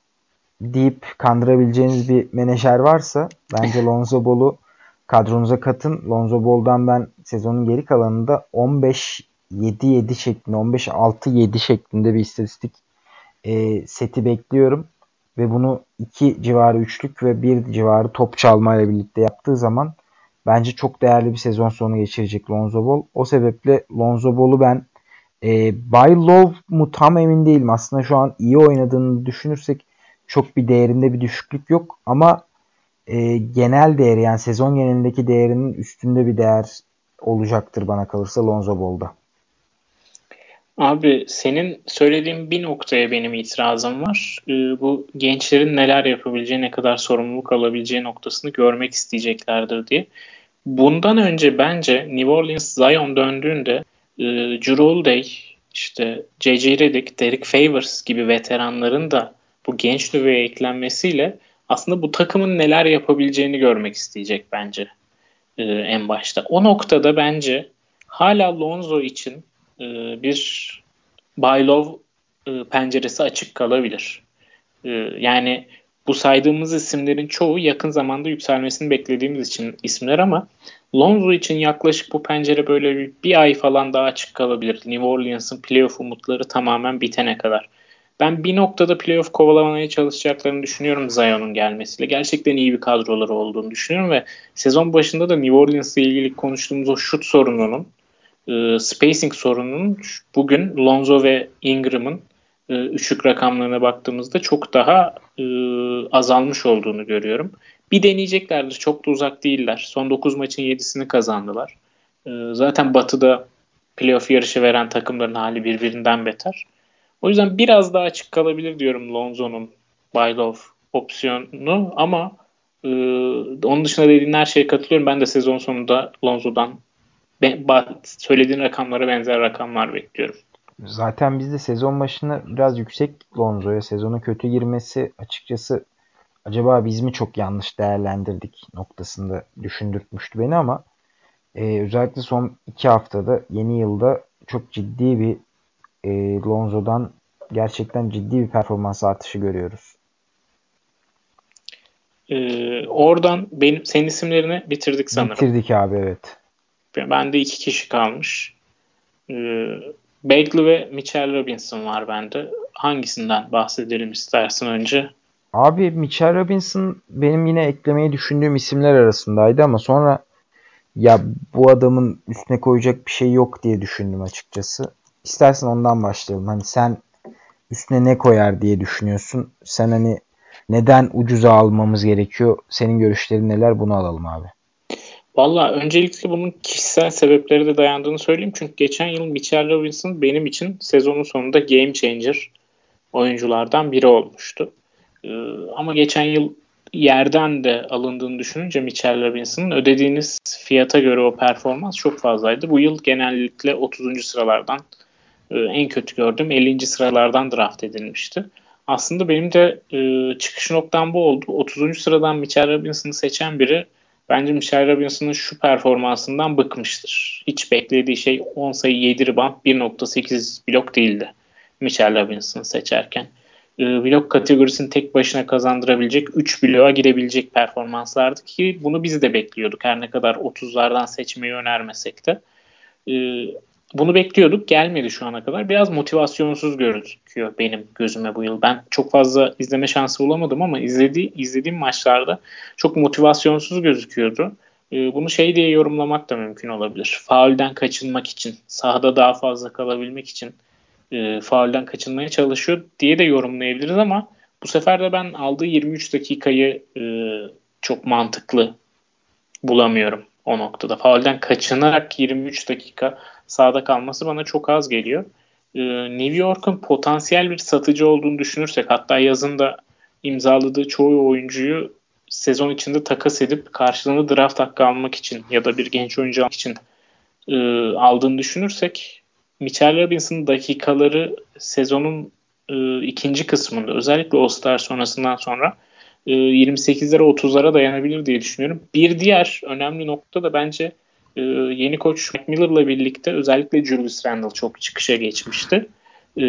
[SPEAKER 1] deyip kandırabileceğiniz bir menajer varsa bence Lonzo Ball'u kadronuza katın. Lonzo Ball'dan ben sezonun geri kalanında 15 7-7 şeklinde 15-6-7 şeklinde bir istatistik e, seti bekliyorum. Ve bunu 2 civarı üçlük ve 1 civarı top çalmayla birlikte yaptığı zaman bence çok değerli bir sezon sonu geçirecek Lonzo Ball. O sebeple Lonzo Ball'u ben e, By Love mu tam emin değilim. Aslında şu an iyi oynadığını düşünürsek çok bir değerinde bir düşüklük yok. Ama e, genel değeri yani sezon genelindeki değerinin üstünde bir değer olacaktır bana kalırsa Lonzo Ball'da.
[SPEAKER 2] Abi senin söylediğin bir noktaya benim itirazım var. Ee, bu gençlerin neler yapabileceği, ne kadar sorumluluk alabileceği noktasını görmek isteyeceklerdir diye. Bundan önce bence New Orleans Zion döndüğünde e, Drew işte J.J. Redick, Derek Favors gibi veteranların da bu genç nüveye eklenmesiyle aslında bu takımın neler yapabileceğini görmek isteyecek bence e, en başta. O noktada bence hala Lonzo için e, bir Baylov e, penceresi açık kalabilir. E, yani bu saydığımız isimlerin çoğu yakın zamanda yükselmesini beklediğimiz için isimler ama Lonzo için yaklaşık bu pencere böyle bir, bir ay falan daha açık kalabilir. New Orleans'ın playoff umutları tamamen bitene kadar. Ben bir noktada playoff kovalamaya çalışacaklarını düşünüyorum Zion'un gelmesiyle. Gerçekten iyi bir kadroları olduğunu düşünüyorum ve sezon başında da New Orleans'la ilgili konuştuğumuz o şut sorununun e, spacing sorununun bugün Lonzo ve Ingram'ın e, üçlük rakamlarına baktığımızda çok daha e, azalmış olduğunu görüyorum. Bir deneyeceklerdir. Çok da uzak değiller. Son 9 maçın 7'sini kazandılar. E, zaten Batı'da playoff yarışı veren takımların hali birbirinden beter. O yüzden biraz daha açık kalabilir diyorum Lonzo'nun Baylov opsiyonu ama e, onun dışında dediğin her şeye katılıyorum. Ben de sezon sonunda Lonzo'dan söylediğin rakamlara benzer rakamlar bekliyorum.
[SPEAKER 1] Zaten biz de sezon başında biraz yüksek Lonzo'ya sezona kötü girmesi açıkçası acaba biz mi çok yanlış değerlendirdik noktasında düşündürtmüştü beni ama e, özellikle son iki haftada yeni yılda çok ciddi bir e, Lonzo'dan gerçekten ciddi bir performans artışı görüyoruz.
[SPEAKER 2] Ee, oradan benim senin isimlerini bitirdik sanırım.
[SPEAKER 1] Bitirdik abi evet.
[SPEAKER 2] Bende iki kişi kalmış. Ee, Bagley ve Mitchell Robinson var bende. Hangisinden bahsedelim istersin önce?
[SPEAKER 1] Abi Mitchell Robinson benim yine eklemeyi düşündüğüm isimler arasındaydı ama sonra ya bu adamın üstüne koyacak bir şey yok diye düşündüm açıkçası. İstersen ondan başlayalım. Hani sen üstüne ne koyar diye düşünüyorsun. Sen hani neden ucuza almamız gerekiyor? Senin görüşlerin neler? Bunu alalım abi.
[SPEAKER 2] Valla öncelikle bunun kişisel sebepleri de dayandığını söyleyeyim. Çünkü geçen yıl Mitchell Robinson benim için sezonun sonunda game changer oyunculardan biri olmuştu. Ee, ama geçen yıl yerden de alındığını düşününce Mitchell Robinson'ın ödediğiniz fiyata göre o performans çok fazlaydı. Bu yıl genellikle 30. sıralardan e, en kötü gördüğüm 50. sıralardan draft edilmişti. Aslında benim de e, çıkış noktam bu oldu. 30. sıradan Mitchell Robinson'ı seçen biri Bence Michelle Robinson'ın şu performansından bıkmıştır. Hiç beklediği şey 10 sayı 7 rebound 1.8 blok değildi. Michelle Robinson seçerken. E, blok kategorisini tek başına kazandırabilecek 3 bloğa girebilecek performanslardı ki bunu biz de bekliyorduk. Her ne kadar 30'lardan seçmeyi önermesek de. E, bunu bekliyorduk. Gelmedi şu ana kadar. Biraz motivasyonsuz gözüküyor benim gözüme bu yıl. Ben çok fazla izleme şansı bulamadım ama izlediği, izlediğim maçlarda çok motivasyonsuz gözüküyordu. Ee, bunu şey diye yorumlamak da mümkün olabilir. Faulden kaçınmak için, sahada daha fazla kalabilmek için e, faulden kaçınmaya çalışıyor diye de yorumlayabiliriz ama bu sefer de ben aldığı 23 dakikayı e, çok mantıklı bulamıyorum o noktada. Faulden kaçınarak 23 dakika sahada kalması bana çok az geliyor. Ee, New York'un potansiyel bir satıcı olduğunu düşünürsek hatta yazında imzaladığı çoğu oyuncuyu sezon içinde takas edip karşılığını draft hakkı almak için ya da bir genç oyuncu almak için e, aldığını düşünürsek Mitchell Robinson'ın dakikaları sezonun e, ikinci kısmında özellikle All-Star sonrasından sonra 28'lere 30'lara dayanabilir diye düşünüyorum. Bir diğer önemli nokta da bence e, yeni koç Mike Miller'la birlikte özellikle Julius Randle çok çıkışa geçmişti. E,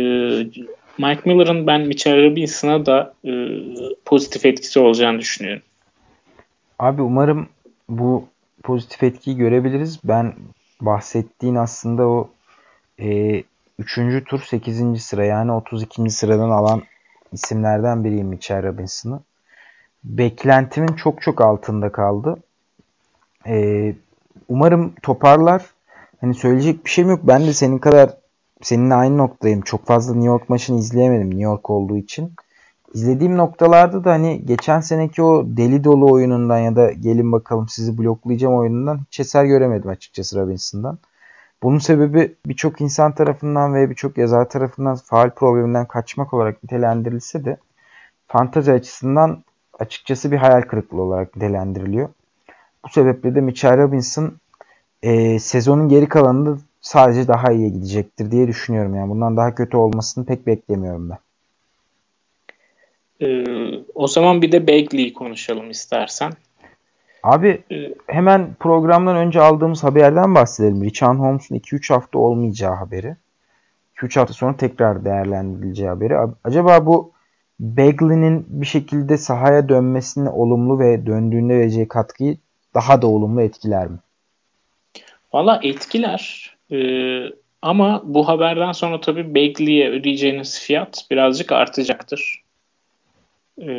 [SPEAKER 2] Mike Miller'ın ben Mitchell Robinson'a da e, pozitif etkisi olacağını düşünüyorum.
[SPEAKER 1] Abi umarım bu pozitif etkiyi görebiliriz. Ben bahsettiğin aslında o e, 3. tur 8. sıra yani 32. sıradan alan isimlerden biriyim Mitchell Robinson'ı. Beklentimin çok çok altında kaldı. E, umarım toparlar. Hani söyleyecek bir şeyim yok. Ben de senin kadar seninle aynı noktadayım. Çok fazla New York maçını izleyemedim New York olduğu için. İzlediğim noktalarda da hani geçen seneki o deli dolu oyunundan ya da gelin bakalım sizi bloklayacağım oyunundan hiç eser göremedim açıkçası Robinson'dan. Bunun sebebi birçok insan tarafından ve birçok yazar tarafından faal probleminden kaçmak olarak nitelendirilse de fantazi açısından açıkçası bir hayal kırıklığı olarak nitelendiriliyor. Bu sebeple de Mitchell Robinson e, sezonun geri kalanında sadece daha iyiye gidecektir diye düşünüyorum. Yani bundan daha kötü olmasını pek beklemiyorum ben.
[SPEAKER 2] Ee, o zaman bir de Bagley'i konuşalım istersen.
[SPEAKER 1] Abi ee, hemen programdan önce aldığımız haberden bahsedelim. Richard Holmes'un 2-3 hafta olmayacağı haberi. 2-3 hafta sonra tekrar değerlendirileceği haberi. Acaba bu Bagley'nin bir şekilde sahaya dönmesine olumlu ve döndüğünde vereceği katkıyı daha da olumlu etkiler mi?
[SPEAKER 2] Valla etkiler. Ee, ama bu haberden sonra tabii Bagley'e ödeyeceğiniz fiyat birazcık artacaktır.
[SPEAKER 1] Ee,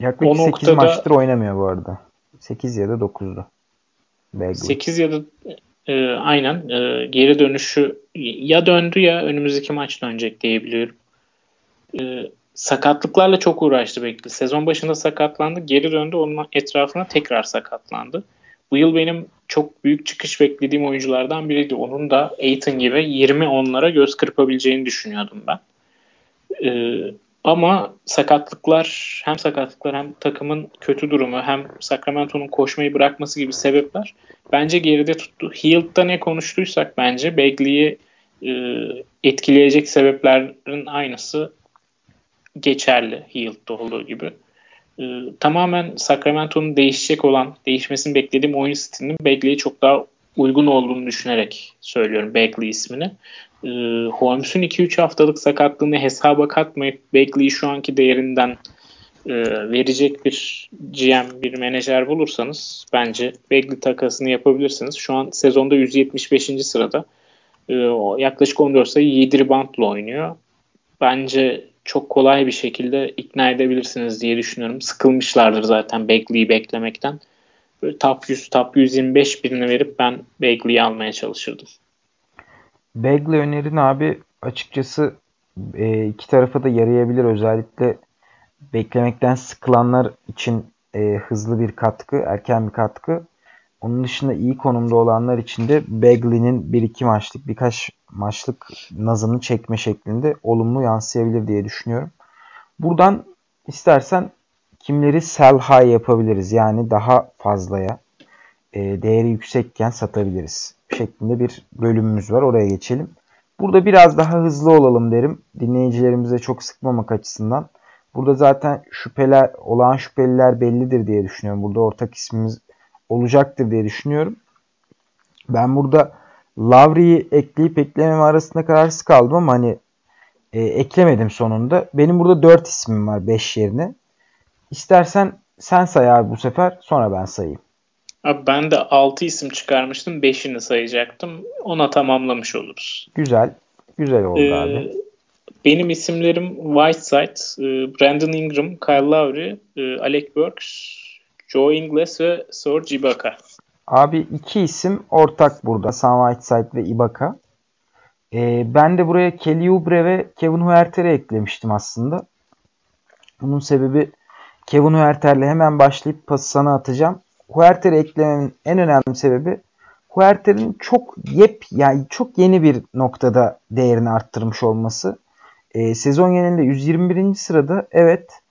[SPEAKER 1] Yaklaşık o 8 noktada, maçtır oynamıyor bu arada. 8 ya da 9'du.
[SPEAKER 2] Bagley. 8 ya da e, aynen e, geri dönüşü ya döndü ya önümüzdeki maç dönecek diyebiliyorum. E, sakatlıklarla çok uğraştı Bagley. Sezon başında sakatlandı. Geri döndü. Onun etrafına tekrar sakatlandı. Bu yıl benim çok büyük çıkış beklediğim oyunculardan biriydi. Onun da Aiton gibi 20 onlara göz kırpabileceğini düşünüyordum ben. Ee, ama sakatlıklar hem sakatlıklar hem takımın kötü durumu hem Sacramento'nun koşmayı bırakması gibi sebepler bence geride tuttu. Heald'da ne konuştuysak bence Bagley'i e, etkileyecek sebeplerin aynısı geçerli Heald'da olduğu gibi. E, tamamen Sacramento'nun değişecek olan, değişmesini beklediğim oyun stilinin Bagley'e çok daha uygun olduğunu düşünerek söylüyorum Bagley ismini e, Holmes'un 2-3 haftalık sakatlığını hesaba katmayıp Bagley'i şu anki değerinden e, verecek bir GM, bir menajer bulursanız bence Bagley takasını yapabilirsiniz. Şu an sezonda 175. sırada. E, yaklaşık 14 sayı 7 reboundla oynuyor. Bence çok kolay bir şekilde ikna edebilirsiniz diye düşünüyorum. Sıkılmışlardır zaten Bagley'i beklemekten. Böyle top 100, top 125 birini verip ben Bagley'i almaya çalışırdım.
[SPEAKER 1] Bagley önerin abi açıkçası e, iki tarafa da yarayabilir. Özellikle beklemekten sıkılanlar için e, hızlı bir katkı, erken bir katkı. Onun dışında iyi konumda olanlar için de Bagley'nin bir iki maçlık, birkaç maçlık nazını çekme şeklinde olumlu yansıyabilir diye düşünüyorum. Buradan istersen kimleri sell high yapabiliriz. Yani daha fazlaya e, değeri yüksekken satabiliriz şeklinde bir bölümümüz var. Oraya geçelim. Burada biraz daha hızlı olalım derim. Dinleyicilerimize çok sıkmamak açısından. Burada zaten şüpheler, olağan şüpheliler bellidir diye düşünüyorum. Burada ortak ismimiz olacaktır diye düşünüyorum. Ben burada Lavri'yi ekleyip eklememe arasında kararsız kaldım ama hani e, eklemedim sonunda. Benim burada 4 ismim var 5 yerine. İstersen sen say abi bu sefer sonra ben sayayım.
[SPEAKER 2] Abi ben de 6 isim çıkarmıştım. 5'ini sayacaktım. Ona tamamlamış oluruz.
[SPEAKER 1] Güzel. Güzel oldu ee, abi.
[SPEAKER 2] Benim isimlerim Whiteside, e, Brandon Ingram, Kyle Lowry, e, Alec Burks, Joe Ingles ve Serge Ibaka.
[SPEAKER 1] Abi iki isim ortak burada. Sam Whiteside ve Ibaka. Ee, ben de buraya Kelly Oubre ve Kevin Huerter'i eklemiştim aslında. Bunun sebebi Kevin Huerter'le hemen başlayıp pası sana atacağım. Huerter'i eklememin en önemli sebebi Huerter'in çok yep yani çok yeni bir noktada değerini arttırmış olması. E, sezon genelinde 121. sırada evet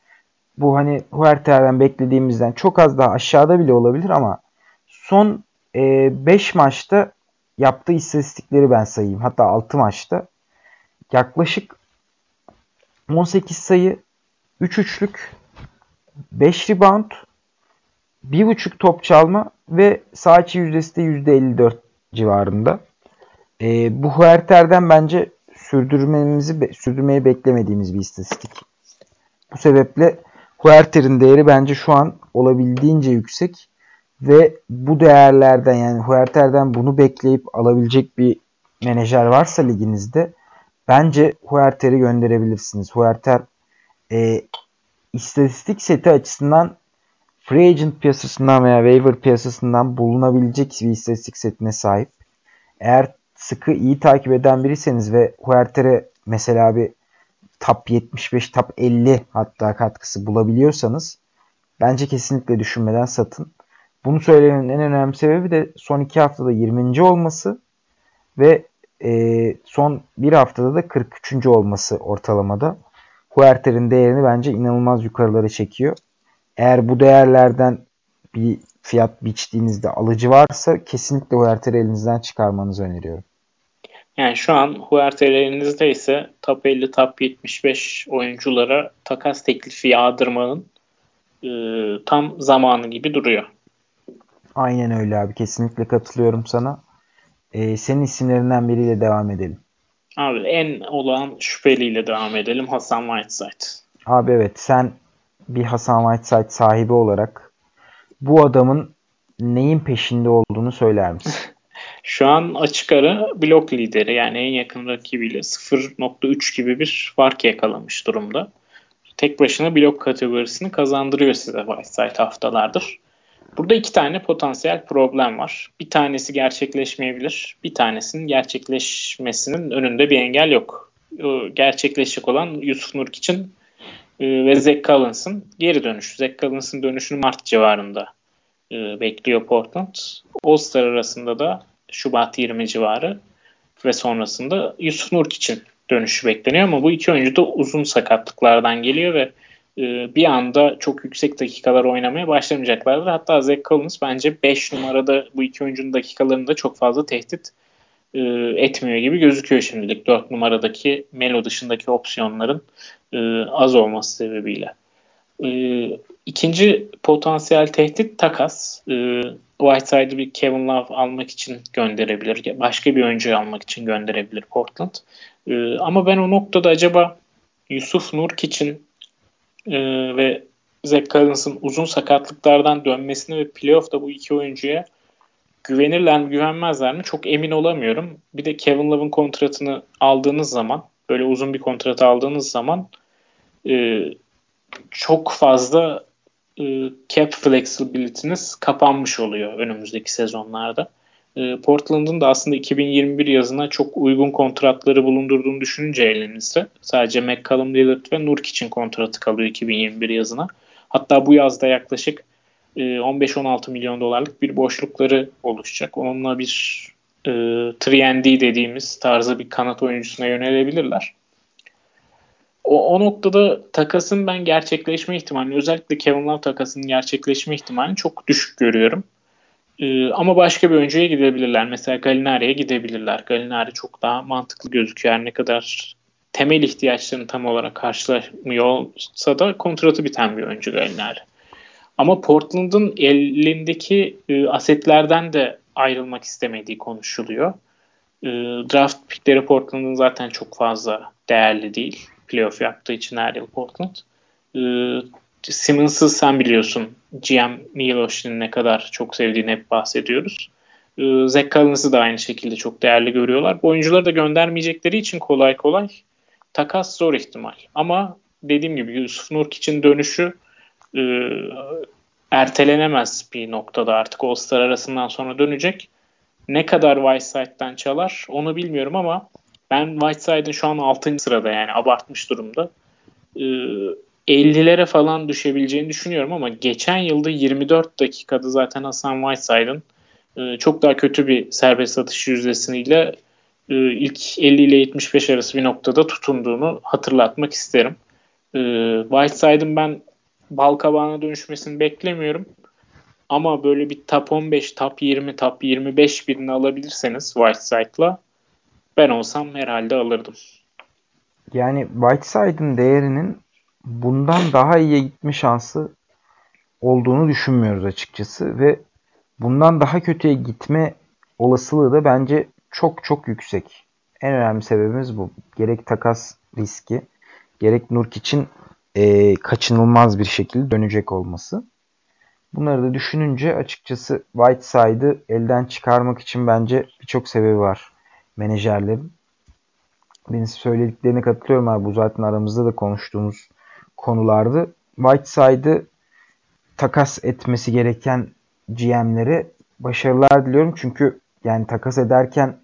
[SPEAKER 1] bu hani Huerter'den beklediğimizden çok az daha aşağıda bile olabilir ama son 5 e, maçta yaptığı istatistikleri ben sayayım. Hatta 6 maçta yaklaşık 18 sayı, 3 üçlük, 5 rebound, 1.5 top çalma ve sağ içi yüzdesi de %54 civarında. E, bu Huerter'den bence sürdürmemizi sürdürmeyi beklemediğimiz bir istatistik. Bu sebeple Huerter'in değeri bence şu an olabildiğince yüksek ve bu değerlerden yani Huerter'den bunu bekleyip alabilecek bir menajer varsa liginizde bence Huerter'i gönderebilirsiniz. Huerter e, istatistik seti açısından free agent piyasasından veya waiver piyasasından bulunabilecek bir istatistik setine sahip. Eğer sıkı iyi takip eden biriyseniz ve Huerter'e mesela bir top 75, top 50 hatta katkısı bulabiliyorsanız bence kesinlikle düşünmeden satın. Bunu söylemenin en önemli sebebi de son iki haftada 20. olması ve e, son bir haftada da 43. olması ortalamada. Huerter'in değerini bence inanılmaz yukarılara çekiyor. Eğer bu değerlerden bir fiyat biçtiğinizde alıcı varsa kesinlikle Huerter'i elinizden çıkarmanızı öneriyorum.
[SPEAKER 2] Yani şu an Huerter elinizde ise top 50, top 75 oyunculara takas teklifi yağdırmanın e, tam zamanı gibi duruyor.
[SPEAKER 1] Aynen öyle abi. Kesinlikle katılıyorum sana. Ee, senin isimlerinden biriyle devam edelim.
[SPEAKER 2] Abi en olan şüpheliyle devam edelim. Hasan Whiteside.
[SPEAKER 1] Abi evet sen bir Hasan Whiteside sahibi olarak bu adamın neyin peşinde olduğunu söyler misin?
[SPEAKER 2] Şu an açık ara blok lideri yani en yakın rakibiyle 0.3 gibi bir fark yakalamış durumda. Tek başına blok kategorisini kazandırıyor size Whiteside haftalardır. Burada iki tane potansiyel problem var. Bir tanesi gerçekleşmeyebilir. Bir tanesinin gerçekleşmesinin önünde bir engel yok. Gerçekleşecek olan Yusuf Nurk için e, ve Zach Collins'ın geri dönüşü. Zach Collins'ın dönüşünü Mart civarında e, bekliyor Portland. All-Star arasında da Şubat 20 civarı ve sonrasında Yusuf Nurk için dönüşü bekleniyor ama bu iki oyuncu da uzun sakatlıklardan geliyor ve e, bir anda çok yüksek dakikalar oynamaya başlamayacaklardır. Hatta Zach Collins bence 5 numarada bu iki oyuncunun dakikalarında çok fazla tehdit e, etmiyor gibi gözüküyor şimdilik. 4 numaradaki Melo dışındaki opsiyonların e, az olması sebebiyle. İkinci potansiyel tehdit takas. Whiteside'ı bir Kevin Love almak için gönderebilir. Başka bir oyuncu almak için gönderebilir Portland. Ama ben o noktada acaba Yusuf Nurk için e, ve Zach Collins'ın uzun sakatlıklardan dönmesini ve playoff'ta bu iki oyuncuya güvenirler mi güvenmezler mi çok emin olamıyorum. Bir de Kevin Love'ın kontratını aldığınız zaman böyle uzun bir kontrat aldığınız zaman e, çok fazla cap flexibility'niz kapanmış oluyor önümüzdeki sezonlarda. E, Portland'ın da aslında 2021 yazına çok uygun kontratları bulundurduğunu düşününce elinizde sadece McCallum Lillard ve Nurk için kontratı kalıyor 2021 yazına. Hatta bu yazda yaklaşık 15-16 e, milyon dolarlık bir boşlukları oluşacak. Onunla bir e, 3 dediğimiz tarzı bir kanat oyuncusuna yönelebilirler. O, o noktada takasın ben gerçekleşme ihtimalini özellikle Kevin Love takasının gerçekleşme ihtimalini çok düşük görüyorum. Ee, ama başka bir oyuncuya gidebilirler. Mesela Galinari'ye gidebilirler. Galinari çok daha mantıklı gözüküyor. Her ne kadar temel ihtiyaçlarını tam olarak karşılamıyor da kontratı biten bir oyuncu Galinari. Ama Portland'ın elindeki e, asetlerden de ayrılmak istemediği konuşuluyor. E, draft pickleri Portland'ın zaten çok fazla değerli değil. Playoff yaptığı için her yıl Portland. E, Simmons'ı sen biliyorsun. GM Milos'un ne kadar çok sevdiğini hep bahsediyoruz. Ee, Zach Collins'ı da aynı şekilde çok değerli görüyorlar. Bu oyuncuları da göndermeyecekleri için kolay kolay takas zor ihtimal. Ama dediğim gibi Yusuf Nurk için dönüşü e, ertelenemez bir noktada artık All-Star arasından sonra dönecek. Ne kadar Whiteside'den çalar onu bilmiyorum ama ben Whiteside'ın şu an 6. sırada yani abartmış durumda. Ee, 50'lere falan düşebileceğini düşünüyorum ama geçen yılda 24 dakikada zaten Hasan Whiteside'ın e, çok daha kötü bir serbest atış yüzdesiyle e, ilk 50 ile 75 arası bir noktada tutunduğunu hatırlatmak isterim. E, Whiteside'ın ben bal kabağına dönüşmesini beklemiyorum. Ama böyle bir top 15, top 20, top 25 birini alabilirseniz Whiteside'la ben olsam herhalde alırdım.
[SPEAKER 1] Yani Whiteside'ın değerinin bundan daha iyiye gitme şansı olduğunu düşünmüyoruz açıkçası ve bundan daha kötüye gitme olasılığı da bence çok çok yüksek. En önemli sebebimiz bu. Gerek takas riski, gerek Nurk için e, kaçınılmaz bir şekilde dönecek olması. Bunları da düşününce açıkçası Whiteside'ı elden çıkarmak için bence birçok sebebi var menajerlerin. Benim söylediklerine katılıyorum abi. Bu zaten aramızda da konuştuğumuz konulardı. Whiteside'ı takas etmesi gereken GM'lere başarılar diliyorum. Çünkü yani takas ederken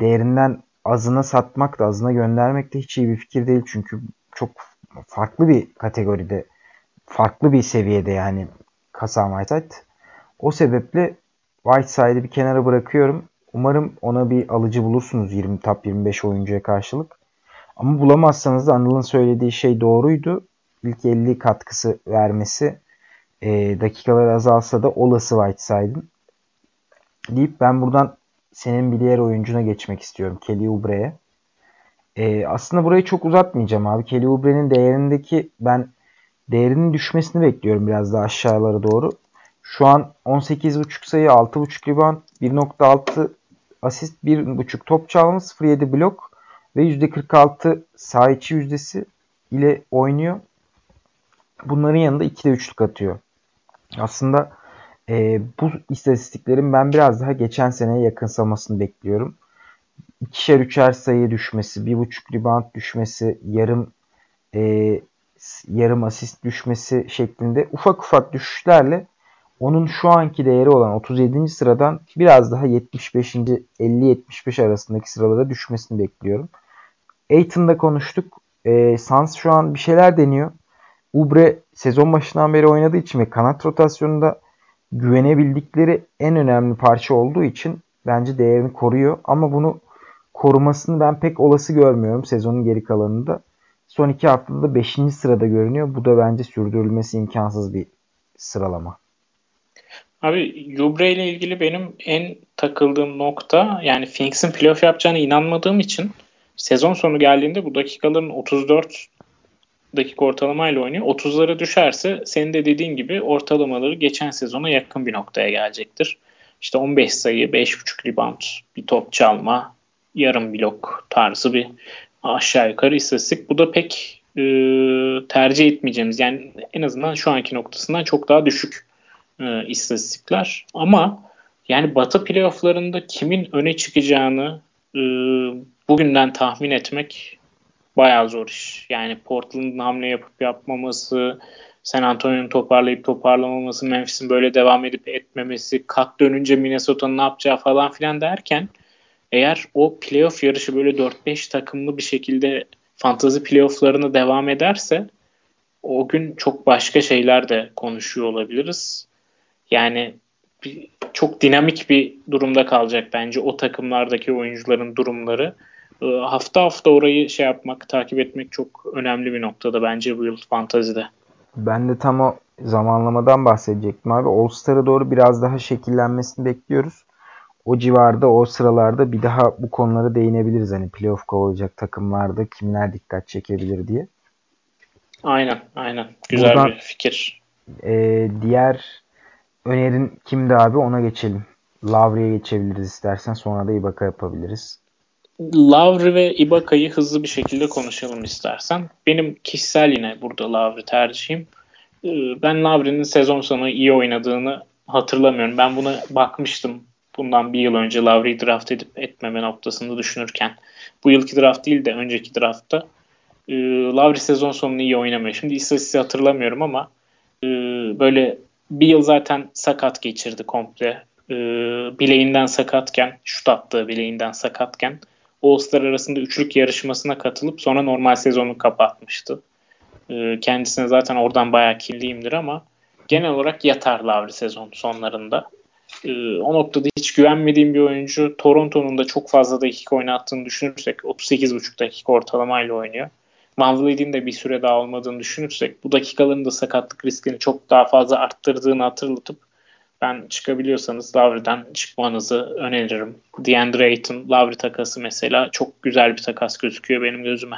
[SPEAKER 1] değerinden azına satmak da azına göndermek de hiç iyi bir fikir değil. Çünkü çok farklı bir kategoride, farklı bir seviyede yani Hasan Whiteside. O sebeple Whiteside'ı bir kenara bırakıyorum. Umarım ona bir alıcı bulursunuz 20 top 25 oyuncuya karşılık. Ama bulamazsanız da Anıl'ın söylediği şey doğruydu. İlk 50 katkısı vermesi e, dakikalar azalsa da olası Whiteside'ın. Deyip ben buradan senin bir diğer oyuncuna geçmek istiyorum. Kelly Oubre'ye. E, aslında burayı çok uzatmayacağım abi. Kelly Oubre'nin değerindeki ben değerinin düşmesini bekliyorum biraz daha aşağılara doğru. Şu an 18.5 sayı, 6.5 rebound, 1.6 asist, 1.5 top çalma, 0.7 blok ve %46 sağ içi yüzdesi ile oynuyor. Bunların yanında 2'de 3'lük atıyor. Aslında e, bu istatistiklerin ben biraz daha geçen seneye yakınsamasını bekliyorum. İkişer üçer sayı düşmesi, bir buçuk rebound düşmesi, yarım e, yarım asist düşmesi şeklinde ufak ufak düşüşlerle onun şu anki değeri olan 37. sıradan biraz daha 75. 50-75 arasındaki sıralara düşmesini bekliyorum. Aiton'da konuştuk. E, Sans şu an bir şeyler deniyor. Ubre sezon başından beri oynadığı için ve kanat rotasyonunda güvenebildikleri en önemli parça olduğu için bence değerini koruyor. Ama bunu korumasını ben pek olası görmüyorum sezonun geri kalanında. Son iki haftada 5. sırada görünüyor. Bu da bence sürdürülmesi imkansız bir sıralama.
[SPEAKER 2] Abi Jubre ile ilgili benim en takıldığım nokta yani Phoenix'in playoff yapacağını inanmadığım için sezon sonu geldiğinde bu dakikaların 34 dakika ortalamayla oynuyor. 30'lara düşerse senin de dediğin gibi ortalamaları geçen sezona yakın bir noktaya gelecektir. İşte 15 sayı, 5.5 rebound, bir top çalma, yarım blok tarzı bir aşağı yukarı istatistik. Bu da pek e, tercih etmeyeceğimiz yani en azından şu anki noktasından çok daha düşük e, istatistikler. Ama yani Batı playofflarında kimin öne çıkacağını e, bugünden tahmin etmek bayağı zor iş. Yani Portland'ın hamle yapıp yapmaması, San Antonio'nun toparlayıp toparlamaması, Memphis'in böyle devam edip etmemesi, kat dönünce Minnesota'nın ne yapacağı falan filan derken eğer o playoff yarışı böyle 4-5 takımlı bir şekilde fantazi playofflarına devam ederse o gün çok başka şeyler de konuşuyor olabiliriz. Yani bir, çok dinamik bir durumda kalacak bence o takımlardaki oyuncuların durumları. Ee, hafta hafta orayı şey yapmak, takip etmek çok önemli bir noktada bence bu yıl fantazide.
[SPEAKER 1] Ben de tam o zamanlamadan bahsedecektim abi. All-Star'a doğru biraz daha şekillenmesini bekliyoruz. O civarda, o sıralarda bir daha bu konulara değinebiliriz. Hani playoff kovalayacak takımlarda kimler dikkat çekebilir diye.
[SPEAKER 2] Aynen, aynen. Güzel Buradan, bir fikir.
[SPEAKER 1] E, diğer önerin kimdi abi ona geçelim. Lavri'ye geçebiliriz istersen. Sonra da Ibaka yapabiliriz.
[SPEAKER 2] Lavri ve Ibaka'yı hızlı bir şekilde konuşalım istersen. Benim kişisel yine burada Lavri tercihim. Ee, ben Lavri'nin sezon sonu iyi oynadığını hatırlamıyorum. Ben buna bakmıştım bundan bir yıl önce Lavri'yi draft edip etmeme noktasında düşünürken. Bu yılki draft değil de önceki draftta. Ee, Lavri sezon sonunu iyi oynamıyor. Şimdi istatistiği hatırlamıyorum ama e, böyle bir yıl zaten sakat geçirdi komple. E, bileğinden sakatken, şut attığı bileğinden sakatken All-Star arasında üçlük yarışmasına katılıp sonra normal sezonu kapatmıştı. E, kendisine zaten oradan bayağı kirliyimdir ama genel olarak yatar Lavri sezon sonlarında. E, o noktada hiç güvenmediğim bir oyuncu. Toronto'nun da çok fazla dakika oynattığını düşünürsek 38,5 dakika ortalamayla oynuyor. Van Vliet'in de bir süre daha olmadığını düşünürsek bu dakikaların da sakatlık riskini çok daha fazla arttırdığını hatırlatıp ben çıkabiliyorsanız Lavri'den çıkmanızı öneririm. DeAndre Ayton, Lavri takası mesela çok güzel bir takas gözüküyor benim gözüme.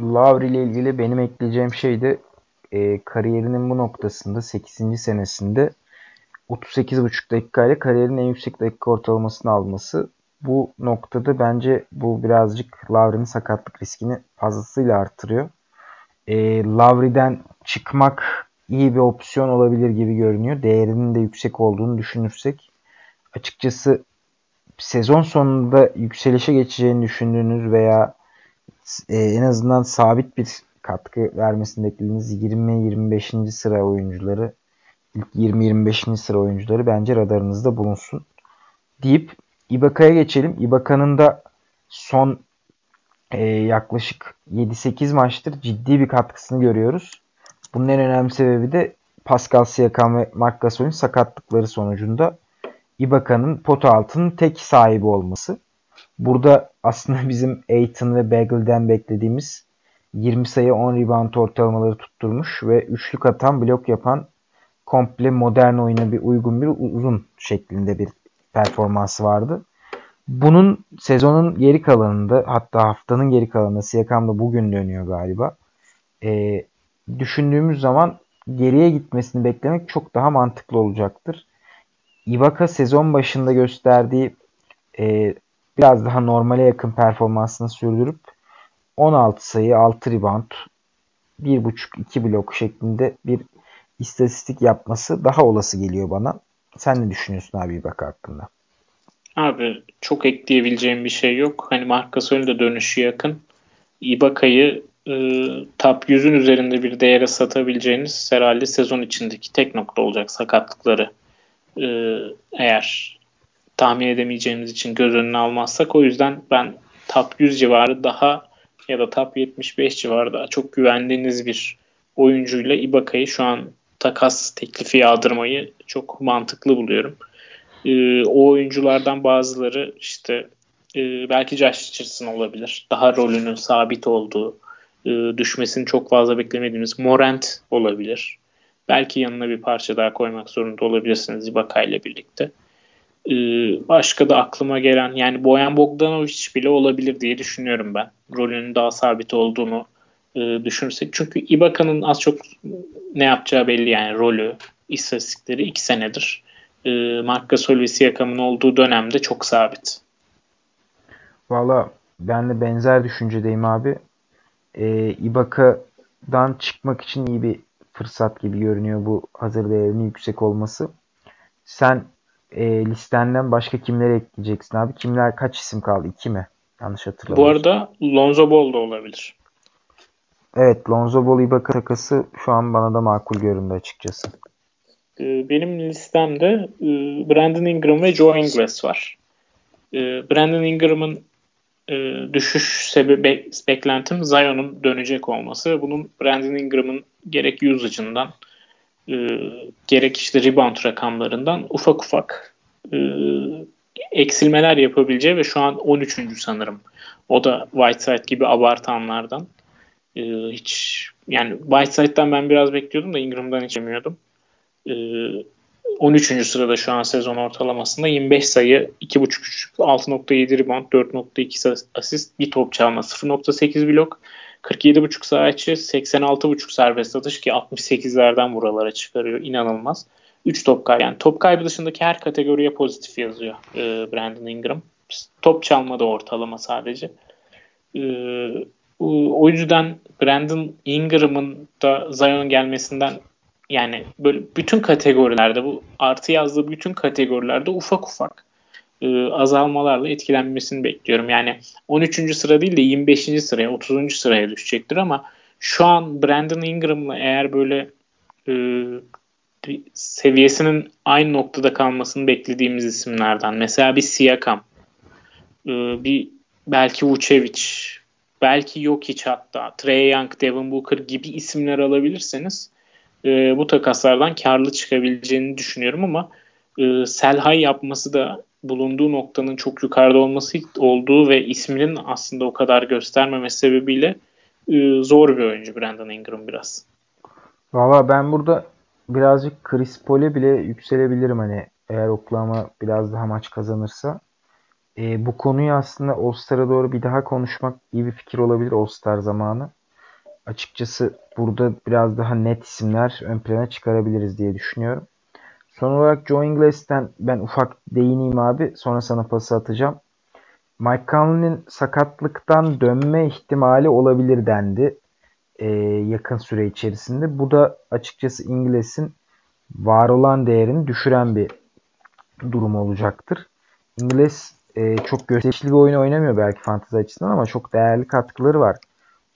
[SPEAKER 1] Lavri ile ilgili benim ekleyeceğim şey de e, kariyerinin bu noktasında 8. senesinde 38,5 dakikayla kariyerin en yüksek dakika ortalamasını alması. Bu noktada bence bu birazcık Lavri'nin sakatlık riskini fazlasıyla arttırıyor. E, Lavri'den çıkmak iyi bir opsiyon olabilir gibi görünüyor. Değerinin de yüksek olduğunu düşünürsek. Açıkçası sezon sonunda yükselişe geçeceğini düşündüğünüz veya e, en azından sabit bir katkı vermesini beklediğiniz 20-25. sıra oyuncuları ilk 20-25. sıra oyuncuları bence radarınızda bulunsun. Deyip Ibaka'ya geçelim. Ibaka'nın da son e, yaklaşık 7-8 maçtır ciddi bir katkısını görüyoruz. Bunun en önemli sebebi de Pascal Siakam ve Marc Gasol'ün sakatlıkları sonucunda Ibaka'nın pota altının tek sahibi olması. Burada aslında bizim Aiton ve Bagel'den beklediğimiz 20 sayı 10 rebound ortalamaları tutturmuş ve üçlük atan blok yapan komple modern oyuna bir uygun bir uzun şeklinde bir performansı vardı. Bunun sezonun geri kalanında hatta haftanın geri kalanında Siakam da bugün dönüyor galiba. E, düşündüğümüz zaman geriye gitmesini beklemek çok daha mantıklı olacaktır. Ibaka sezon başında gösterdiği e, biraz daha normale yakın performansını sürdürüp 16 sayı, 6 rebound, 1.5-2 blok şeklinde bir istatistik yapması daha olası geliyor bana. Sen ne düşünüyorsun abi Ibaka hakkında?
[SPEAKER 2] Abi çok ekleyebileceğim bir şey yok. Hani Marc Gasol'ün de dönüşü yakın. Ibaka'yı e, top 100'ün üzerinde bir değere satabileceğiniz herhalde sezon içindeki tek nokta olacak sakatlıkları. E, eğer tahmin edemeyeceğimiz için göz önüne almazsak o yüzden ben top 100 civarı daha ya da top 75 civarı daha çok güvendiğiniz bir oyuncuyla Ibaka'yı şu an takas teklifi yağdırmayı çok mantıklı buluyorum. E, o oyunculardan bazıları işte e, belki Josh Richardson olabilir. Daha rolünün sabit olduğu, e, düşmesini çok fazla beklemediğimiz Morant olabilir. Belki yanına bir parça daha koymak zorunda olabilirsiniz Ibaka ile birlikte. E, başka da aklıma gelen yani Boyan Bogdanovic bile olabilir diye düşünüyorum ben. Rolünün daha sabit olduğunu e, düşünürsek. Çünkü Ibaka'nın az çok ne yapacağı belli yani rolü, istatistikleri iki senedir. E, Marc Gasol ve Siakam'ın olduğu dönemde çok sabit.
[SPEAKER 1] Valla ben de benzer düşüncedeyim abi e, Ibaka'dan çıkmak için iyi bir fırsat gibi görünüyor bu hazır değerinin yüksek olması. Sen e, listenden başka kimleri ekleyeceksin abi? Kimler kaç isim kaldı? İki mi? Yanlış hatırlamıyorum.
[SPEAKER 2] Bu arada Lonzo Ball da olabilir.
[SPEAKER 1] Evet Lonzo Ball Ibaka takası şu an bana da makul göründü açıkçası.
[SPEAKER 2] Ee, benim listemde e, Brandon Ingram ve Joe Ingles var. Ee, Brandon Ingram'ın e, düşüş sebebi beklentim Zion'un dönecek olması. Bunun Brandon Ingram'ın gerek usage'ından e, gerek işte rebound rakamlarından ufak ufak eksilmeler yapabileceği ve şu an 13. sanırım. O da Whiteside gibi abartanlardan. E, hiç yani Whiteside'dan ben biraz bekliyordum da Ingram'dan hiç emiyordum. E, 13. sırada şu an sezon ortalamasında 25 sayı, 2.5 6.7 rebound, 4.2 asist, bir top çalma, 0.8 blok, 47.5 saha içi, 86.5 serbest atış ki 68'lerden buralara çıkarıyor. inanılmaz. 3 top kaybı. Yani top kaybı dışındaki her kategoriye pozitif yazıyor e, Brandon Ingram. Top çalma da ortalama sadece. E, o yüzden Brandon Ingram'ın da Zion'un gelmesinden yani böyle bütün kategorilerde bu artı yazdığı bütün kategorilerde ufak ufak e, azalmalarla etkilenmesini bekliyorum. Yani 13. sıra değil de 25. sıraya 30. sıraya düşecektir ama şu an Brandon Ingram'la eğer böyle e, seviyesinin aynı noktada kalmasını beklediğimiz isimlerden. Mesela bir Siakam, e, bir belki Vucevic, belki yok hiç hatta Trey Young, Devin Booker gibi isimler alabilirseniz e, bu takaslardan karlı çıkabileceğini düşünüyorum ama e, Selhay yapması da bulunduğu noktanın çok yukarıda olması olduğu ve isminin aslında o kadar göstermemesi sebebiyle e, zor bir oyuncu Brandon Ingram biraz.
[SPEAKER 1] Valla ben burada birazcık Chris Paul'e bile yükselebilirim hani eğer Oklahoma biraz daha maç kazanırsa. E, bu konuyu aslında All-Star'a doğru bir daha konuşmak iyi bir fikir olabilir All-Star zamanı. Açıkçası burada biraz daha net isimler ön plana çıkarabiliriz diye düşünüyorum. Son olarak Joe Ingles'ten ben ufak değineyim abi. Sonra sana pası atacağım. Mike Conley'nin sakatlıktan dönme ihtimali olabilir dendi e, yakın süre içerisinde. Bu da açıkçası İngiliz'in var olan değerini düşüren bir durum olacaktır. İngiliz e, çok gösterişli bir oyun oynamıyor belki fantezi açısından ama çok değerli katkıları var.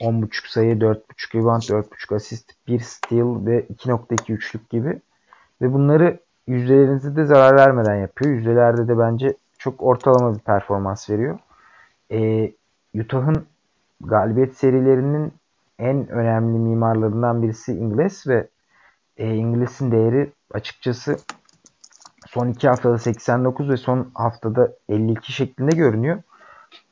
[SPEAKER 1] 10.5 sayı, 4.5 rebound, 4.5 asist, 1 steal ve 2.2 üçlük gibi. Ve bunları yüzdelerinizi de zarar vermeden yapıyor. Yüzdelerde de bence çok ortalama bir performans veriyor. E, Utah'ın galibiyet serilerinin en önemli mimarlarından birisi İngiliz ve e, İngiliz'in değeri açıkçası son iki haftada 89 ve son haftada 52 şeklinde görünüyor.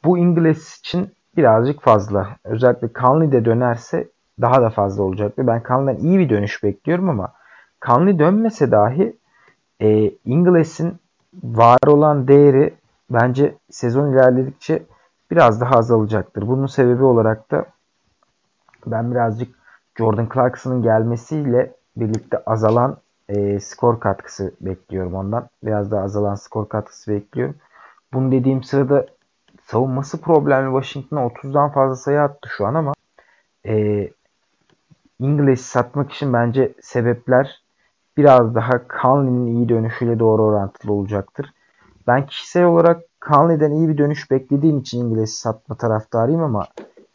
[SPEAKER 1] Bu İngiliz için birazcık fazla. Özellikle Conley de dönerse daha da fazla olacaktır. Ben Conley'den iyi bir dönüş bekliyorum ama Conley dönmese dahi e, İngiliz'in var olan değeri bence sezon ilerledikçe biraz daha azalacaktır. Bunun sebebi olarak da ben birazcık Jordan Clarkson'ın gelmesiyle birlikte azalan e, skor katkısı bekliyorum ondan. Biraz daha azalan skor katkısı bekliyorum. Bunu dediğim sırada savunması problemli Washington'a 30'dan fazla sayı attı şu an ama e, İngiliz satmak için bence sebepler biraz daha Conley'nin iyi dönüşüyle doğru orantılı olacaktır. Ben kişisel olarak Conley'den iyi bir dönüş beklediğim için İngiliz'i satma taraftarıyım ama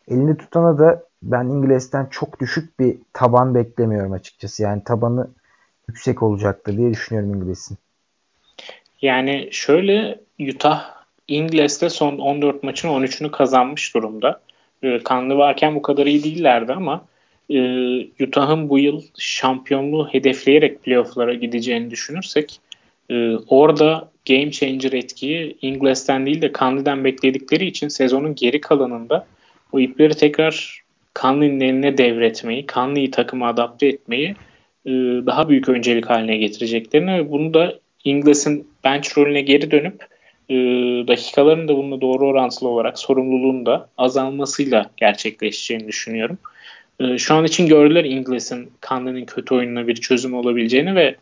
[SPEAKER 1] elini tutana da ben İngiliz'den çok düşük bir taban beklemiyorum açıkçası. Yani tabanı yüksek olacaktır diye düşünüyorum İngiliz'in.
[SPEAKER 2] Yani şöyle Utah İngiliz'de son 14 maçın 13'ünü kazanmış durumda. E, kanlı varken bu kadar iyi değillerdi ama e, Utah'ın bu yıl şampiyonluğu hedefleyerek playoff'lara gideceğini düşünürsek e, orada game changer etkiyi İngiliz'den değil de Kanlı'dan bekledikleri için sezonun geri kalanında o ipleri tekrar Kanlı'nın eline devretmeyi, Kanlı'yı takıma adapte etmeyi e, daha büyük öncelik haline getireceklerini ve bunu da İngiliz'in bench rolüne geri dönüp e, dakikaların da bununla doğru orantılı olarak sorumluluğun da azalmasıyla gerçekleşeceğini düşünüyorum. E, şu an için gördüler İngiliz'in Kanlı'nın kötü oyununa bir çözüm olabileceğini ve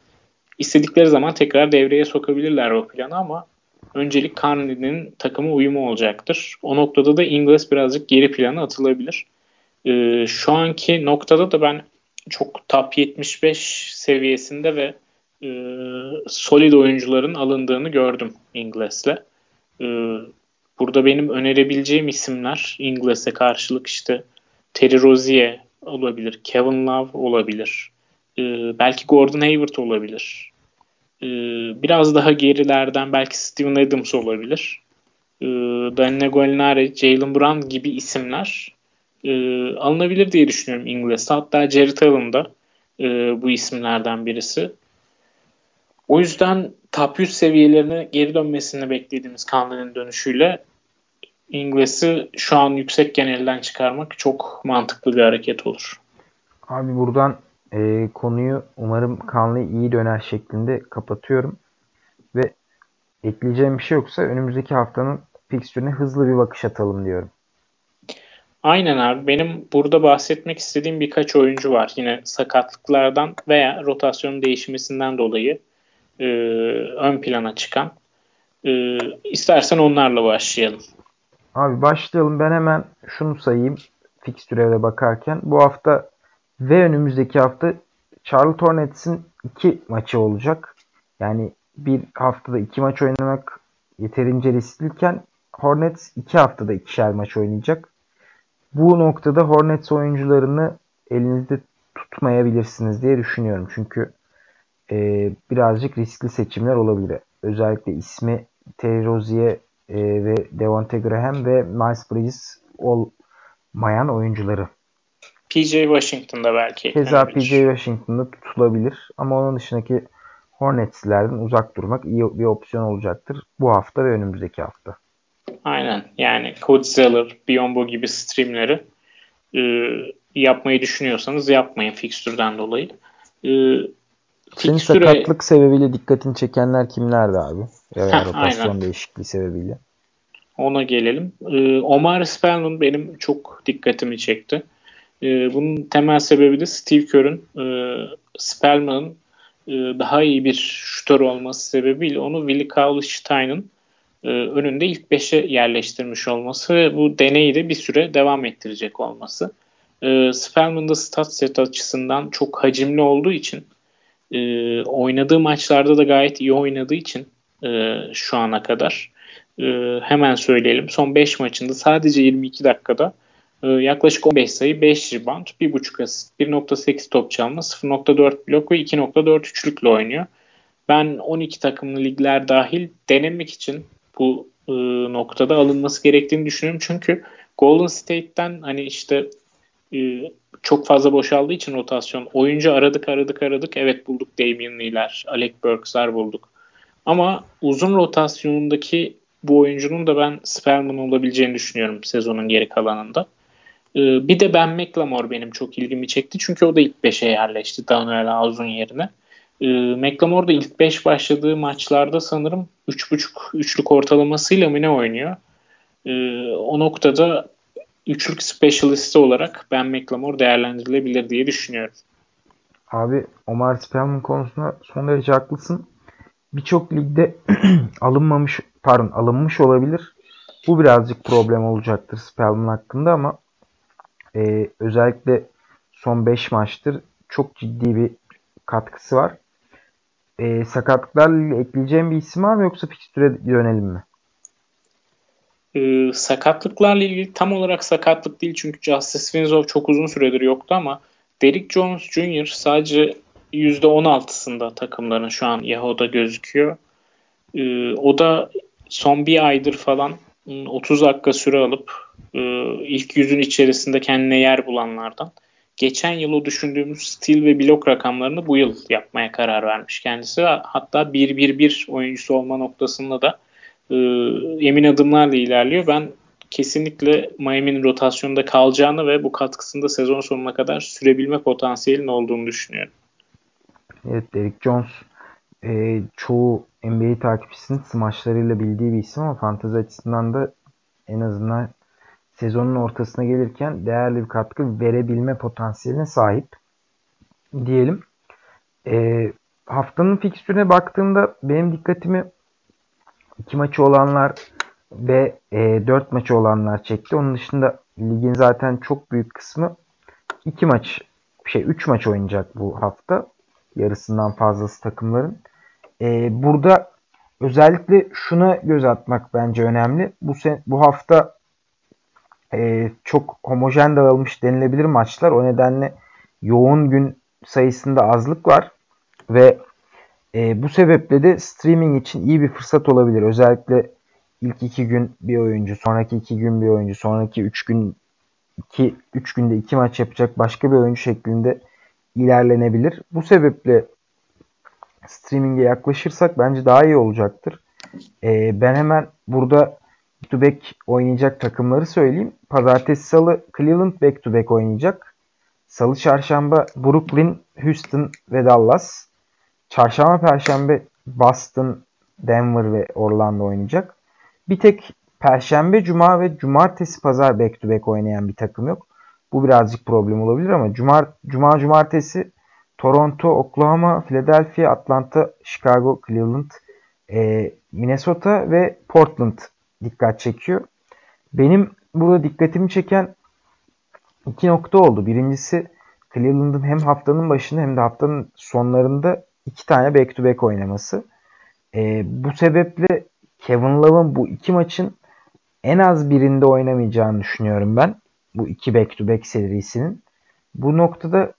[SPEAKER 2] istedikleri zaman tekrar devreye sokabilirler o planı ama öncelik Carney'nin takımı uyumu olacaktır. O noktada da İngiliz birazcık geri plana atılabilir. Ee, şu anki noktada da ben çok top 75 seviyesinde ve e, solid oyuncuların alındığını gördüm İngiliz'le. E, burada benim önerebileceğim isimler İngiliz'e karşılık işte Terry Rozier olabilir, Kevin Love olabilir, e, belki Gordon Hayward olabilir. E, biraz daha gerilerden belki Steven Adams olabilir. E, Danilo Gallinari, Jalen Brown gibi isimler e, alınabilir diye düşünüyorum İngiliz'de. Hatta Jared Allen da e, bu isimlerden birisi. O yüzden top 100 seviyelerine geri dönmesini beklediğimiz Conley'nin dönüşüyle İngiliz'i şu an yüksek genelden çıkarmak çok mantıklı bir hareket olur.
[SPEAKER 1] Abi buradan e, konuyu umarım Conley iyi döner şeklinde kapatıyorum. Ve ekleyeceğim bir şey yoksa önümüzdeki haftanın fikstürüne hızlı bir bakış atalım diyorum.
[SPEAKER 2] Aynen abi. Benim burada bahsetmek istediğim birkaç oyuncu var. Yine sakatlıklardan veya rotasyon değişmesinden dolayı e, ön plana çıkan. E, istersen onlarla başlayalım.
[SPEAKER 1] Abi başlayalım. Ben hemen şunu sayayım fikstüre bakarken. Bu hafta ve önümüzdeki hafta Charlotte Hornets'in iki maçı olacak. Yani bir haftada iki maç oynamak yeterince riskliyken Hornets iki haftada ikişer maç oynayacak. Bu noktada Hornets oyuncularını elinizde tutmayabilirsiniz diye düşünüyorum. Çünkü e, birazcık riskli seçimler olabilir. Özellikle ismi Terry Rozier e, ve Devonte Graham ve Miles Bridges ol, mayan oyuncuları.
[SPEAKER 2] PJ Washington'da belki.
[SPEAKER 1] Keza PJ Washington'da tutulabilir. Ama onun dışındaki Hornets'lerden uzak durmak iyi bir opsiyon olacaktır. Bu hafta ve önümüzdeki hafta.
[SPEAKER 2] Aynen. Yani Cody Zeller, Biombo gibi streamleri e, yapmayı düşünüyorsanız yapmayın fikstürden dolayı. E,
[SPEAKER 1] senin fikstüre... sakatlık sebebiyle dikkatini çekenler kimlerdi abi? Ya Heh, rotasyon aynen. değişikliği sebebiyle.
[SPEAKER 2] Ona gelelim. Ee, Omar Spellman benim çok dikkatimi çekti. Ee, bunun temel sebebi de Steve Kerr'ün e, Spellman'ın e, daha iyi bir şutör olması sebebiyle onu Willie Cauley-Stein'ın e, önünde ilk 5'e yerleştirmiş olması ve bu deneyi de bir süre devam ettirecek olması. E, Spellman'da stat set açısından çok hacimli olduğu için e, oynadığı maçlarda da gayet iyi oynadığı için e, şu ana kadar e, hemen söyleyelim. Son 5 maçında sadece 22 dakikada e, yaklaşık 15 sayı, 5 rebound, 1.5 asist, 1.8 top çalma, 0.4 blok ve 2.4 üçlükle oynuyor. Ben 12 takımlı ligler dahil denemek için bu e, noktada alınması gerektiğini düşünüyorum. Çünkü Golden State'ten hani işte e, çok fazla boşaldığı için rotasyon. Oyuncu aradık aradık aradık. Evet bulduk Damian Lee'ler, Alec Burks'lar bulduk. Ama uzun rotasyonundaki bu oyuncunun da ben Spellman olabileceğini düşünüyorum sezonun geri kalanında. Ee, bir de Ben McLemore benim çok ilgimi çekti. Çünkü o da ilk 5'e yerleşti Daniel Auzun yerine. Ee, McLemore da ilk 5 başladığı maçlarda sanırım 3.5 üçlük ortalamasıyla mı ne oynuyor? Ee, o noktada üçlük specialisti olarak Ben McLemore değerlendirilebilir diye düşünüyorum.
[SPEAKER 1] Abi Omar Spellman konusunda son derece haklısın. Birçok ligde alınmamış, pardon alınmış olabilir. Bu birazcık problem olacaktır Spellman hakkında ama e, özellikle son 5 maçtır çok ciddi bir katkısı var. E, sakatlıklarla ekleyeceğim bir isim var mı yoksa fikstüre yönelim mi?
[SPEAKER 2] e, sakatlıklarla ilgili tam olarak sakatlık değil çünkü Justice Winslow çok uzun süredir yoktu ama Derrick Jones Jr. sadece %16'sında takımların şu an Yahoo'da gözüküyor. E, o da son bir aydır falan 30 dakika süre alıp e, ilk yüzün içerisinde kendine yer bulanlardan. Geçen yıl o düşündüğümüz stil ve blok rakamlarını bu yıl yapmaya karar vermiş kendisi. Hatta 1-1-1 oyuncusu olma noktasında da e, emin adımlarla ilerliyor. Ben kesinlikle Miami'nin rotasyonda kalacağını ve bu katkısında sezon sonuna kadar sürebilme potansiyelinin olduğunu düşünüyorum.
[SPEAKER 1] Evet Derek Jones e, çoğu NBA takipçisinin smaçlarıyla bildiği bir isim ama fantezi açısından da en azından sezonun ortasına gelirken değerli bir katkı verebilme potansiyeline sahip diyelim. E, haftanın fikstürüne baktığımda benim dikkatimi iki maçı olanlar ve e, 4 maçı olanlar çekti. Onun dışında ligin zaten çok büyük kısmı iki maç şey üç maç oynayacak bu hafta. Yarısından fazlası takımların. E, burada özellikle şuna göz atmak bence önemli. Bu sen, bu hafta e, çok homojen dağılmış denilebilir maçlar. O nedenle yoğun gün sayısında azlık var ve e, bu sebeple de streaming için iyi bir fırsat olabilir. Özellikle ilk iki gün bir oyuncu, sonraki iki gün bir oyuncu, sonraki üç gün iki, üç günde iki maç yapacak başka bir oyuncu şeklinde ilerlenebilir. Bu sebeple streaming'e yaklaşırsak bence daha iyi olacaktır. Ee, ben hemen burada back to back oynayacak takımları söyleyeyim. Pazartesi salı Cleveland back to back oynayacak. Salı çarşamba Brooklyn, Houston ve Dallas. Çarşamba Perşembe Boston, Denver ve Orlando oynayacak. Bir tek Perşembe, Cuma ve Cumartesi Pazar back to back oynayan bir takım yok. Bu birazcık problem olabilir ama Cuma, Cuma Cumartesi Toronto, Oklahoma, Philadelphia, Atlanta, Chicago, Cleveland, e, Minnesota ve Portland dikkat çekiyor. Benim burada dikkatimi çeken iki nokta oldu. Birincisi Cleveland'ın hem haftanın başında hem de haftanın sonlarında iki tane back to back oynaması. E, bu sebeple Kevin Love'ın bu iki maçın en az birinde oynamayacağını düşünüyorum ben. Bu iki back to back serisinin. Bu noktada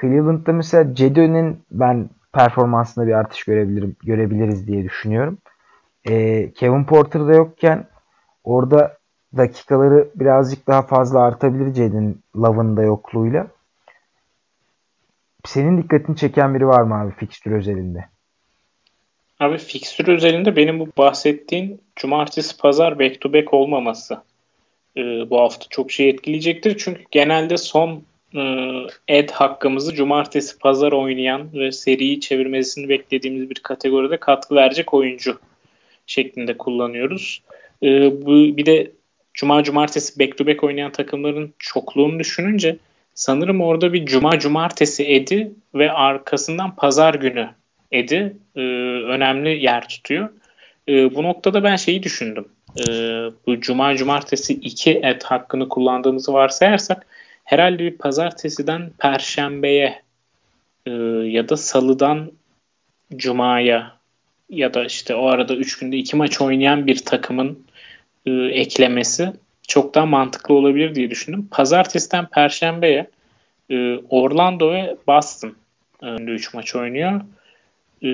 [SPEAKER 1] Cleveland'da mesela Cedio'nun ben performansında bir artış görebilirim, görebiliriz diye düşünüyorum. E, Kevin Porter'da yokken orada dakikaları birazcık daha fazla artabilir Jaden Love'ın da yokluğuyla. Senin dikkatini çeken biri var mı abi fikstür özelinde?
[SPEAKER 2] Abi fikstür özelinde benim bu bahsettiğin cumartesi pazar back to back olmaması e, bu hafta çok şey etkileyecektir. Çünkü genelde son ed hakkımızı cumartesi pazar oynayan ve seriyi çevirmesini beklediğimiz bir kategoride katkı verecek oyuncu şeklinde kullanıyoruz. E, bu bir de cuma cumartesi back to back oynayan takımların çokluğunu düşününce sanırım orada bir cuma cumartesi edi ve arkasından pazar günü edi e, önemli yer tutuyor. E, bu noktada ben şeyi düşündüm. E, bu cuma cumartesi iki et hakkını kullandığımızı varsayarsak herhalde bir pazartesiden perşembeye e, ya da salıdan cumaya ya da işte o arada 3 günde 2 maç oynayan bir takımın e, eklemesi çok daha mantıklı olabilir diye düşündüm. Pazartesiden Perşembe'ye e, Orlando ve Boston önünde 3 maç oynuyor. E,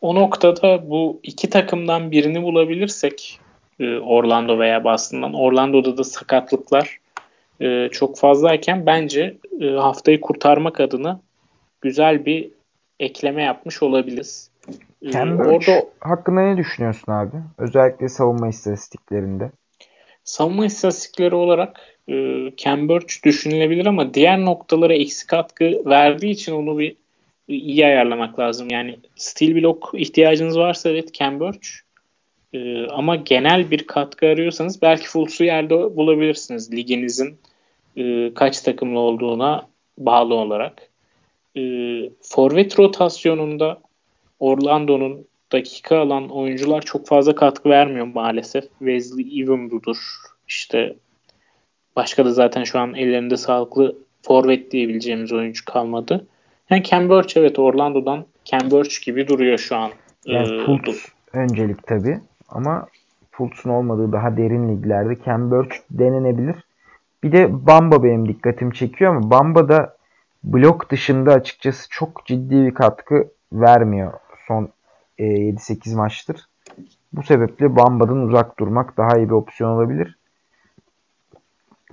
[SPEAKER 2] o noktada bu iki takımdan birini bulabilirsek e, Orlando veya Boston'dan Orlando'da da sakatlıklar e, çok fazlayken bence e, haftayı kurtarmak adına güzel bir ekleme yapmış olabiliriz.
[SPEAKER 1] Cambridge orada hakkında ne düşünüyorsun abi? Özellikle savunma istatistiklerinde.
[SPEAKER 2] Savunma istatistikleri olarak e, Cambridge düşünülebilir ama diğer noktalara eksik katkı verdiği için onu bir iyi ayarlamak lazım. Yani steel block ihtiyacınız varsa evet Cambridge e, ama genel bir katkı arıyorsanız belki Fultz'u yerde bulabilirsiniz. Liginizin e, kaç takımlı olduğuna bağlı olarak. E, forvet rotasyonunda Orlando'nun dakika alan oyuncular çok fazla katkı vermiyor maalesef. Wesley Evenwood'dur. İşte başka da zaten şu an ellerinde sağlıklı forvet diyebileceğimiz oyuncu kalmadı. Yani Cambridge evet Orlando'dan Cambridge gibi duruyor şu an.
[SPEAKER 1] Yani ee, Fultz öncelik tabi ama Fultz'un olmadığı daha derin liglerde Cambridge denenebilir. Bir de Bamba benim dikkatimi çekiyor ama Bamba da blok dışında açıkçası çok ciddi bir katkı vermiyor son e, 7-8 maçtır. Bu sebeple Bamba'dan uzak durmak daha iyi bir opsiyon olabilir.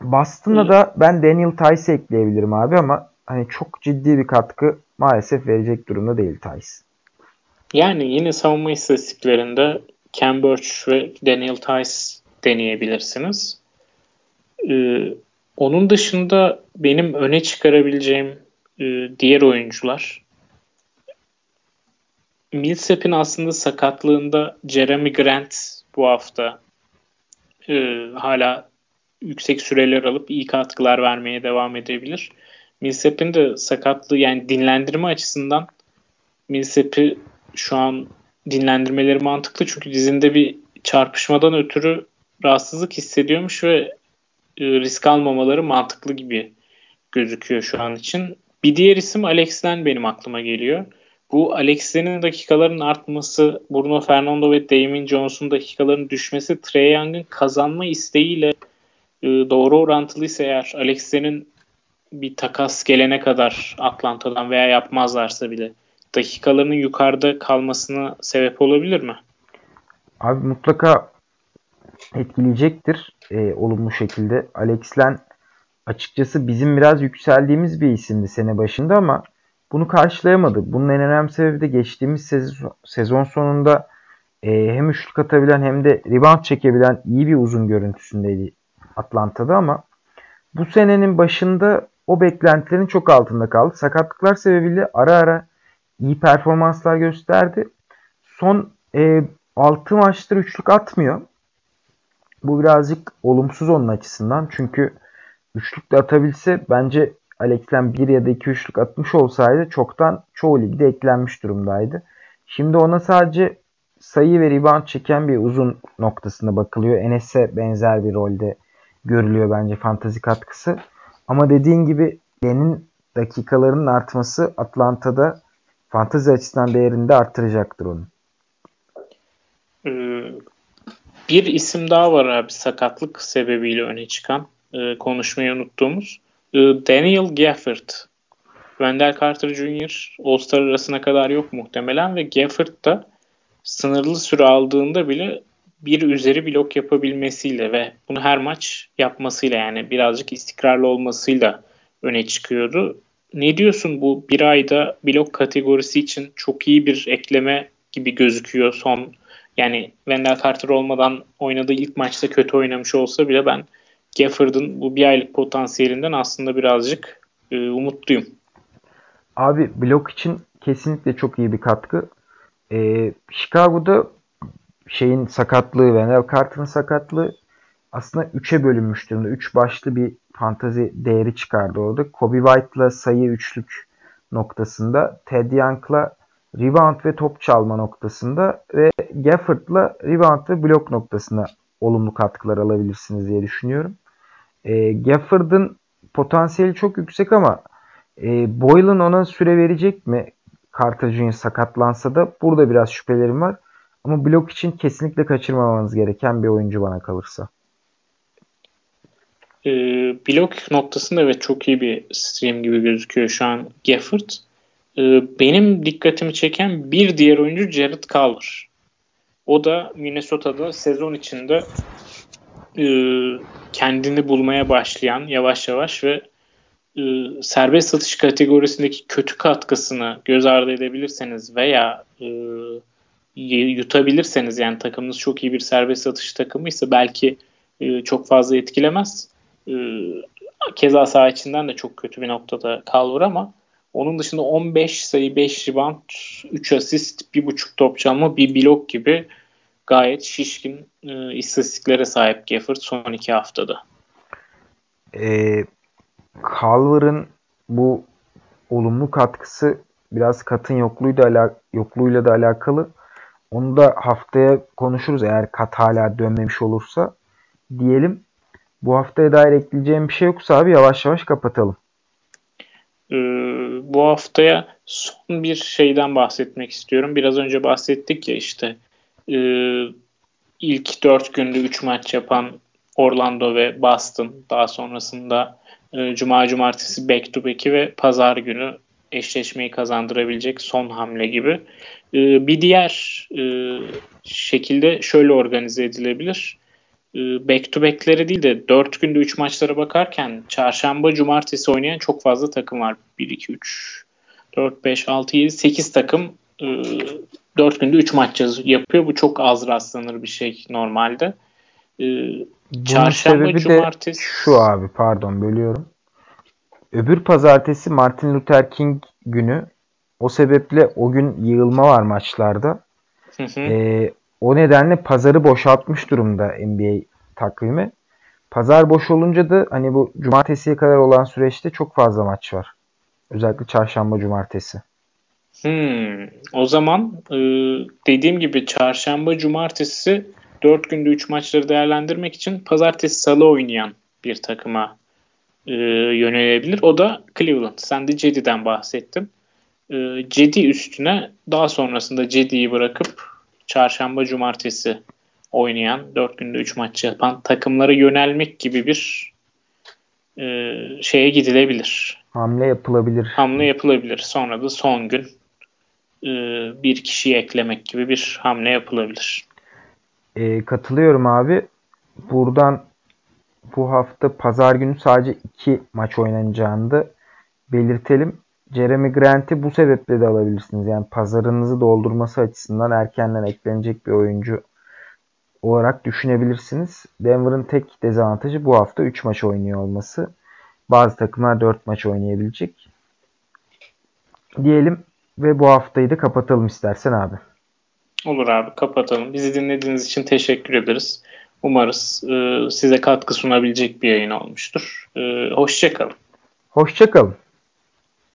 [SPEAKER 1] Boston'a da ben Daniel Tice ekleyebilirim abi ama hani çok ciddi bir katkı maalesef verecek durumda değil Tice.
[SPEAKER 2] Yani yine savunma istatistiklerinde Cambridge ve Daniel Tice deneyebilirsiniz. Ee, onun dışında benim öne çıkarabileceğim e, diğer oyuncular Millsap'in aslında sakatlığında Jeremy Grant bu hafta e, hala yüksek süreler alıp iyi katkılar vermeye devam edebilir. Millsap'in de sakatlığı yani dinlendirme açısından Millsap'i şu an dinlendirmeleri mantıklı çünkü dizinde bir çarpışmadan ötürü rahatsızlık hissediyormuş ve e, risk almamaları mantıklı gibi gözüküyor şu an için. Bir diğer isim Alex Len benim aklıma geliyor. Bu Alex'lerin dakikaların artması, Bruno Fernando ve Damien Jones'un dakikaların düşmesi Trey Young'ın kazanma isteğiyle e, doğru orantılıysa eğer Alex'lerin bir takas gelene kadar Atlanta'dan veya yapmazlarsa bile dakikalarının yukarıda kalmasına sebep olabilir mi?
[SPEAKER 1] Abi mutlaka etkileyecektir e, olumlu şekilde. Alex Len açıkçası bizim biraz yükseldiğimiz bir isimdi sene başında ama bunu karşılayamadı. Bunun en önemli sebebi de geçtiğimiz sezon, sonunda e, hem üçlük atabilen hem de rebound çekebilen iyi bir uzun görüntüsündeydi Atlanta'da ama bu senenin başında o beklentilerin çok altında kaldı. Sakatlıklar sebebiyle ara ara iyi performanslar gösterdi. Son e, 6 maçtır üçlük atmıyor. Bu birazcık olumsuz onun açısından. Çünkü üçlük de atabilse bence Alex'ten bir ya da iki üçlük atmış olsaydı çoktan çoğu ligde eklenmiş durumdaydı. Şimdi ona sadece sayı ve rebound çeken bir uzun noktasına bakılıyor. Enes'e benzer bir rolde görülüyor bence fantazi katkısı. Ama dediğin gibi Len'in dakikalarının artması Atlanta'da fantazi açısından değerini de arttıracaktır onun.
[SPEAKER 2] Ee, bir isim daha var abi sakatlık sebebiyle öne çıkan e, konuşmayı unuttuğumuz. E, Daniel Gafford. Wendell Carter Jr. All-Star arasına kadar yok muhtemelen ve Gafford da sınırlı süre aldığında bile bir üzeri blok yapabilmesiyle ve bunu her maç yapmasıyla yani birazcık istikrarlı olmasıyla öne çıkıyordu. Ne diyorsun bu bir ayda blok kategorisi için çok iyi bir ekleme gibi gözüküyor son yani Wendell Carter olmadan oynadığı ilk maçta kötü oynamış olsa bile ben Gafford'ın bu bir aylık potansiyelinden aslında birazcık e, umutluyum.
[SPEAKER 1] Abi blok için kesinlikle çok iyi bir katkı. Ee, Chicago'da şeyin sakatlığı, Wendell Carter'ın sakatlığı aslında 3'e bölünmüş durumda. 3 başlı bir fantazi değeri çıkardı orada. Kobe White'la sayı üçlük noktasında, Ted Young'la rebound ve top çalma noktasında ve Gafford'la rebound ve blok noktasında olumlu katkılar alabilirsiniz diye düşünüyorum. E, Gafford'ın potansiyeli çok yüksek ama e, Boylan ona süre verecek mi? Jr. sakatlansa da burada biraz şüphelerim var. Ama blok için kesinlikle kaçırmamanız gereken bir oyuncu bana kalırsa.
[SPEAKER 2] E, blok noktasında evet çok iyi bir stream gibi gözüküyor şu an Gafford. E, benim dikkatimi çeken bir diğer oyuncu Jared Culver. O da Minnesota'da sezon içinde e, kendini bulmaya başlayan yavaş yavaş ve e, serbest satış kategorisindeki kötü katkısını göz ardı edebilirseniz veya e, yutabilirseniz yani takımınız çok iyi bir serbest satış takımıysa belki çok fazla etkilemez. Keza saha içinden de çok kötü bir noktada Calvur ama onun dışında 15 sayı, 5 rebound, 3 asist, 1.5 top çalma, bir blok gibi gayet şişkin e, istatistiklere sahip Gafford son iki haftada.
[SPEAKER 1] E, Calver'ın bu olumlu katkısı biraz katın yokluğuyla, ala, yokluğuyla da alakalı. Onu da haftaya konuşuruz eğer kat hala dönmemiş olursa diyelim. Bu haftaya dair ekleyeceğim bir şey yoksa abi yavaş yavaş kapatalım.
[SPEAKER 2] Ee, bu haftaya son bir şeyden bahsetmek istiyorum. Biraz önce bahsettik ya işte e, ilk dört günde üç maç yapan Orlando ve Boston. Daha sonrasında e, Cuma Cumartesi back to back'i ve Pazar günü eşleşmeyi kazandırabilecek son hamle gibi. E, bir diğer e, şekilde şöyle organize edilebilir. E, back to back'lere değil de 4 günde 3 maçlara bakarken çarşamba cumartesi oynayan çok fazla takım var. 1, 2, 3, 4, 5, 6, 7, 8 takım e, 4 günde 3 maç yapıyor. Bu çok az rastlanır bir şey normalde.
[SPEAKER 1] E, çarşamba cumartesi. şu abi pardon bölüyorum. Öbür pazartesi Martin Luther King günü. O sebeple o gün yığılma var maçlarda. Hı hı. E, o nedenle pazarı boşaltmış durumda NBA takvimi. Pazar boş olunca da hani bu cumartesiye kadar olan süreçte çok fazla maç var. Özellikle çarşamba cumartesi.
[SPEAKER 2] Hmm, o zaman e, dediğim gibi çarşamba cumartesi 4 günde 3 maçları değerlendirmek için pazartesi salı oynayan bir takıma e, yönelebilir. O da Cleveland. Sen de Cedi'den bahsettin. E, Cedi üstüne daha sonrasında Cedi'yi bırakıp çarşamba cumartesi oynayan 4 günde 3 maç yapan takımlara yönelmek gibi bir e, şeye gidilebilir.
[SPEAKER 1] Hamle yapılabilir.
[SPEAKER 2] Hamle yapılabilir. Sonra da son gün bir kişiyi eklemek gibi bir hamle yapılabilir.
[SPEAKER 1] E, katılıyorum abi. Buradan bu hafta pazar günü sadece iki maç oynanacağını da belirtelim. Jeremy Grant'i bu sebeple de alabilirsiniz. Yani pazarınızı doldurması açısından erkenden eklenecek bir oyuncu olarak düşünebilirsiniz. Denver'ın tek dezavantajı bu hafta 3 maç oynuyor olması. Bazı takımlar 4 maç oynayabilecek. Diyelim ve bu haftayı da kapatalım istersen abi.
[SPEAKER 2] Olur abi kapatalım. Bizi dinlediğiniz için teşekkür ederiz. Umarız e, size katkı sunabilecek bir yayın olmuştur. E, hoşçakalın.
[SPEAKER 1] Hoşçakalın.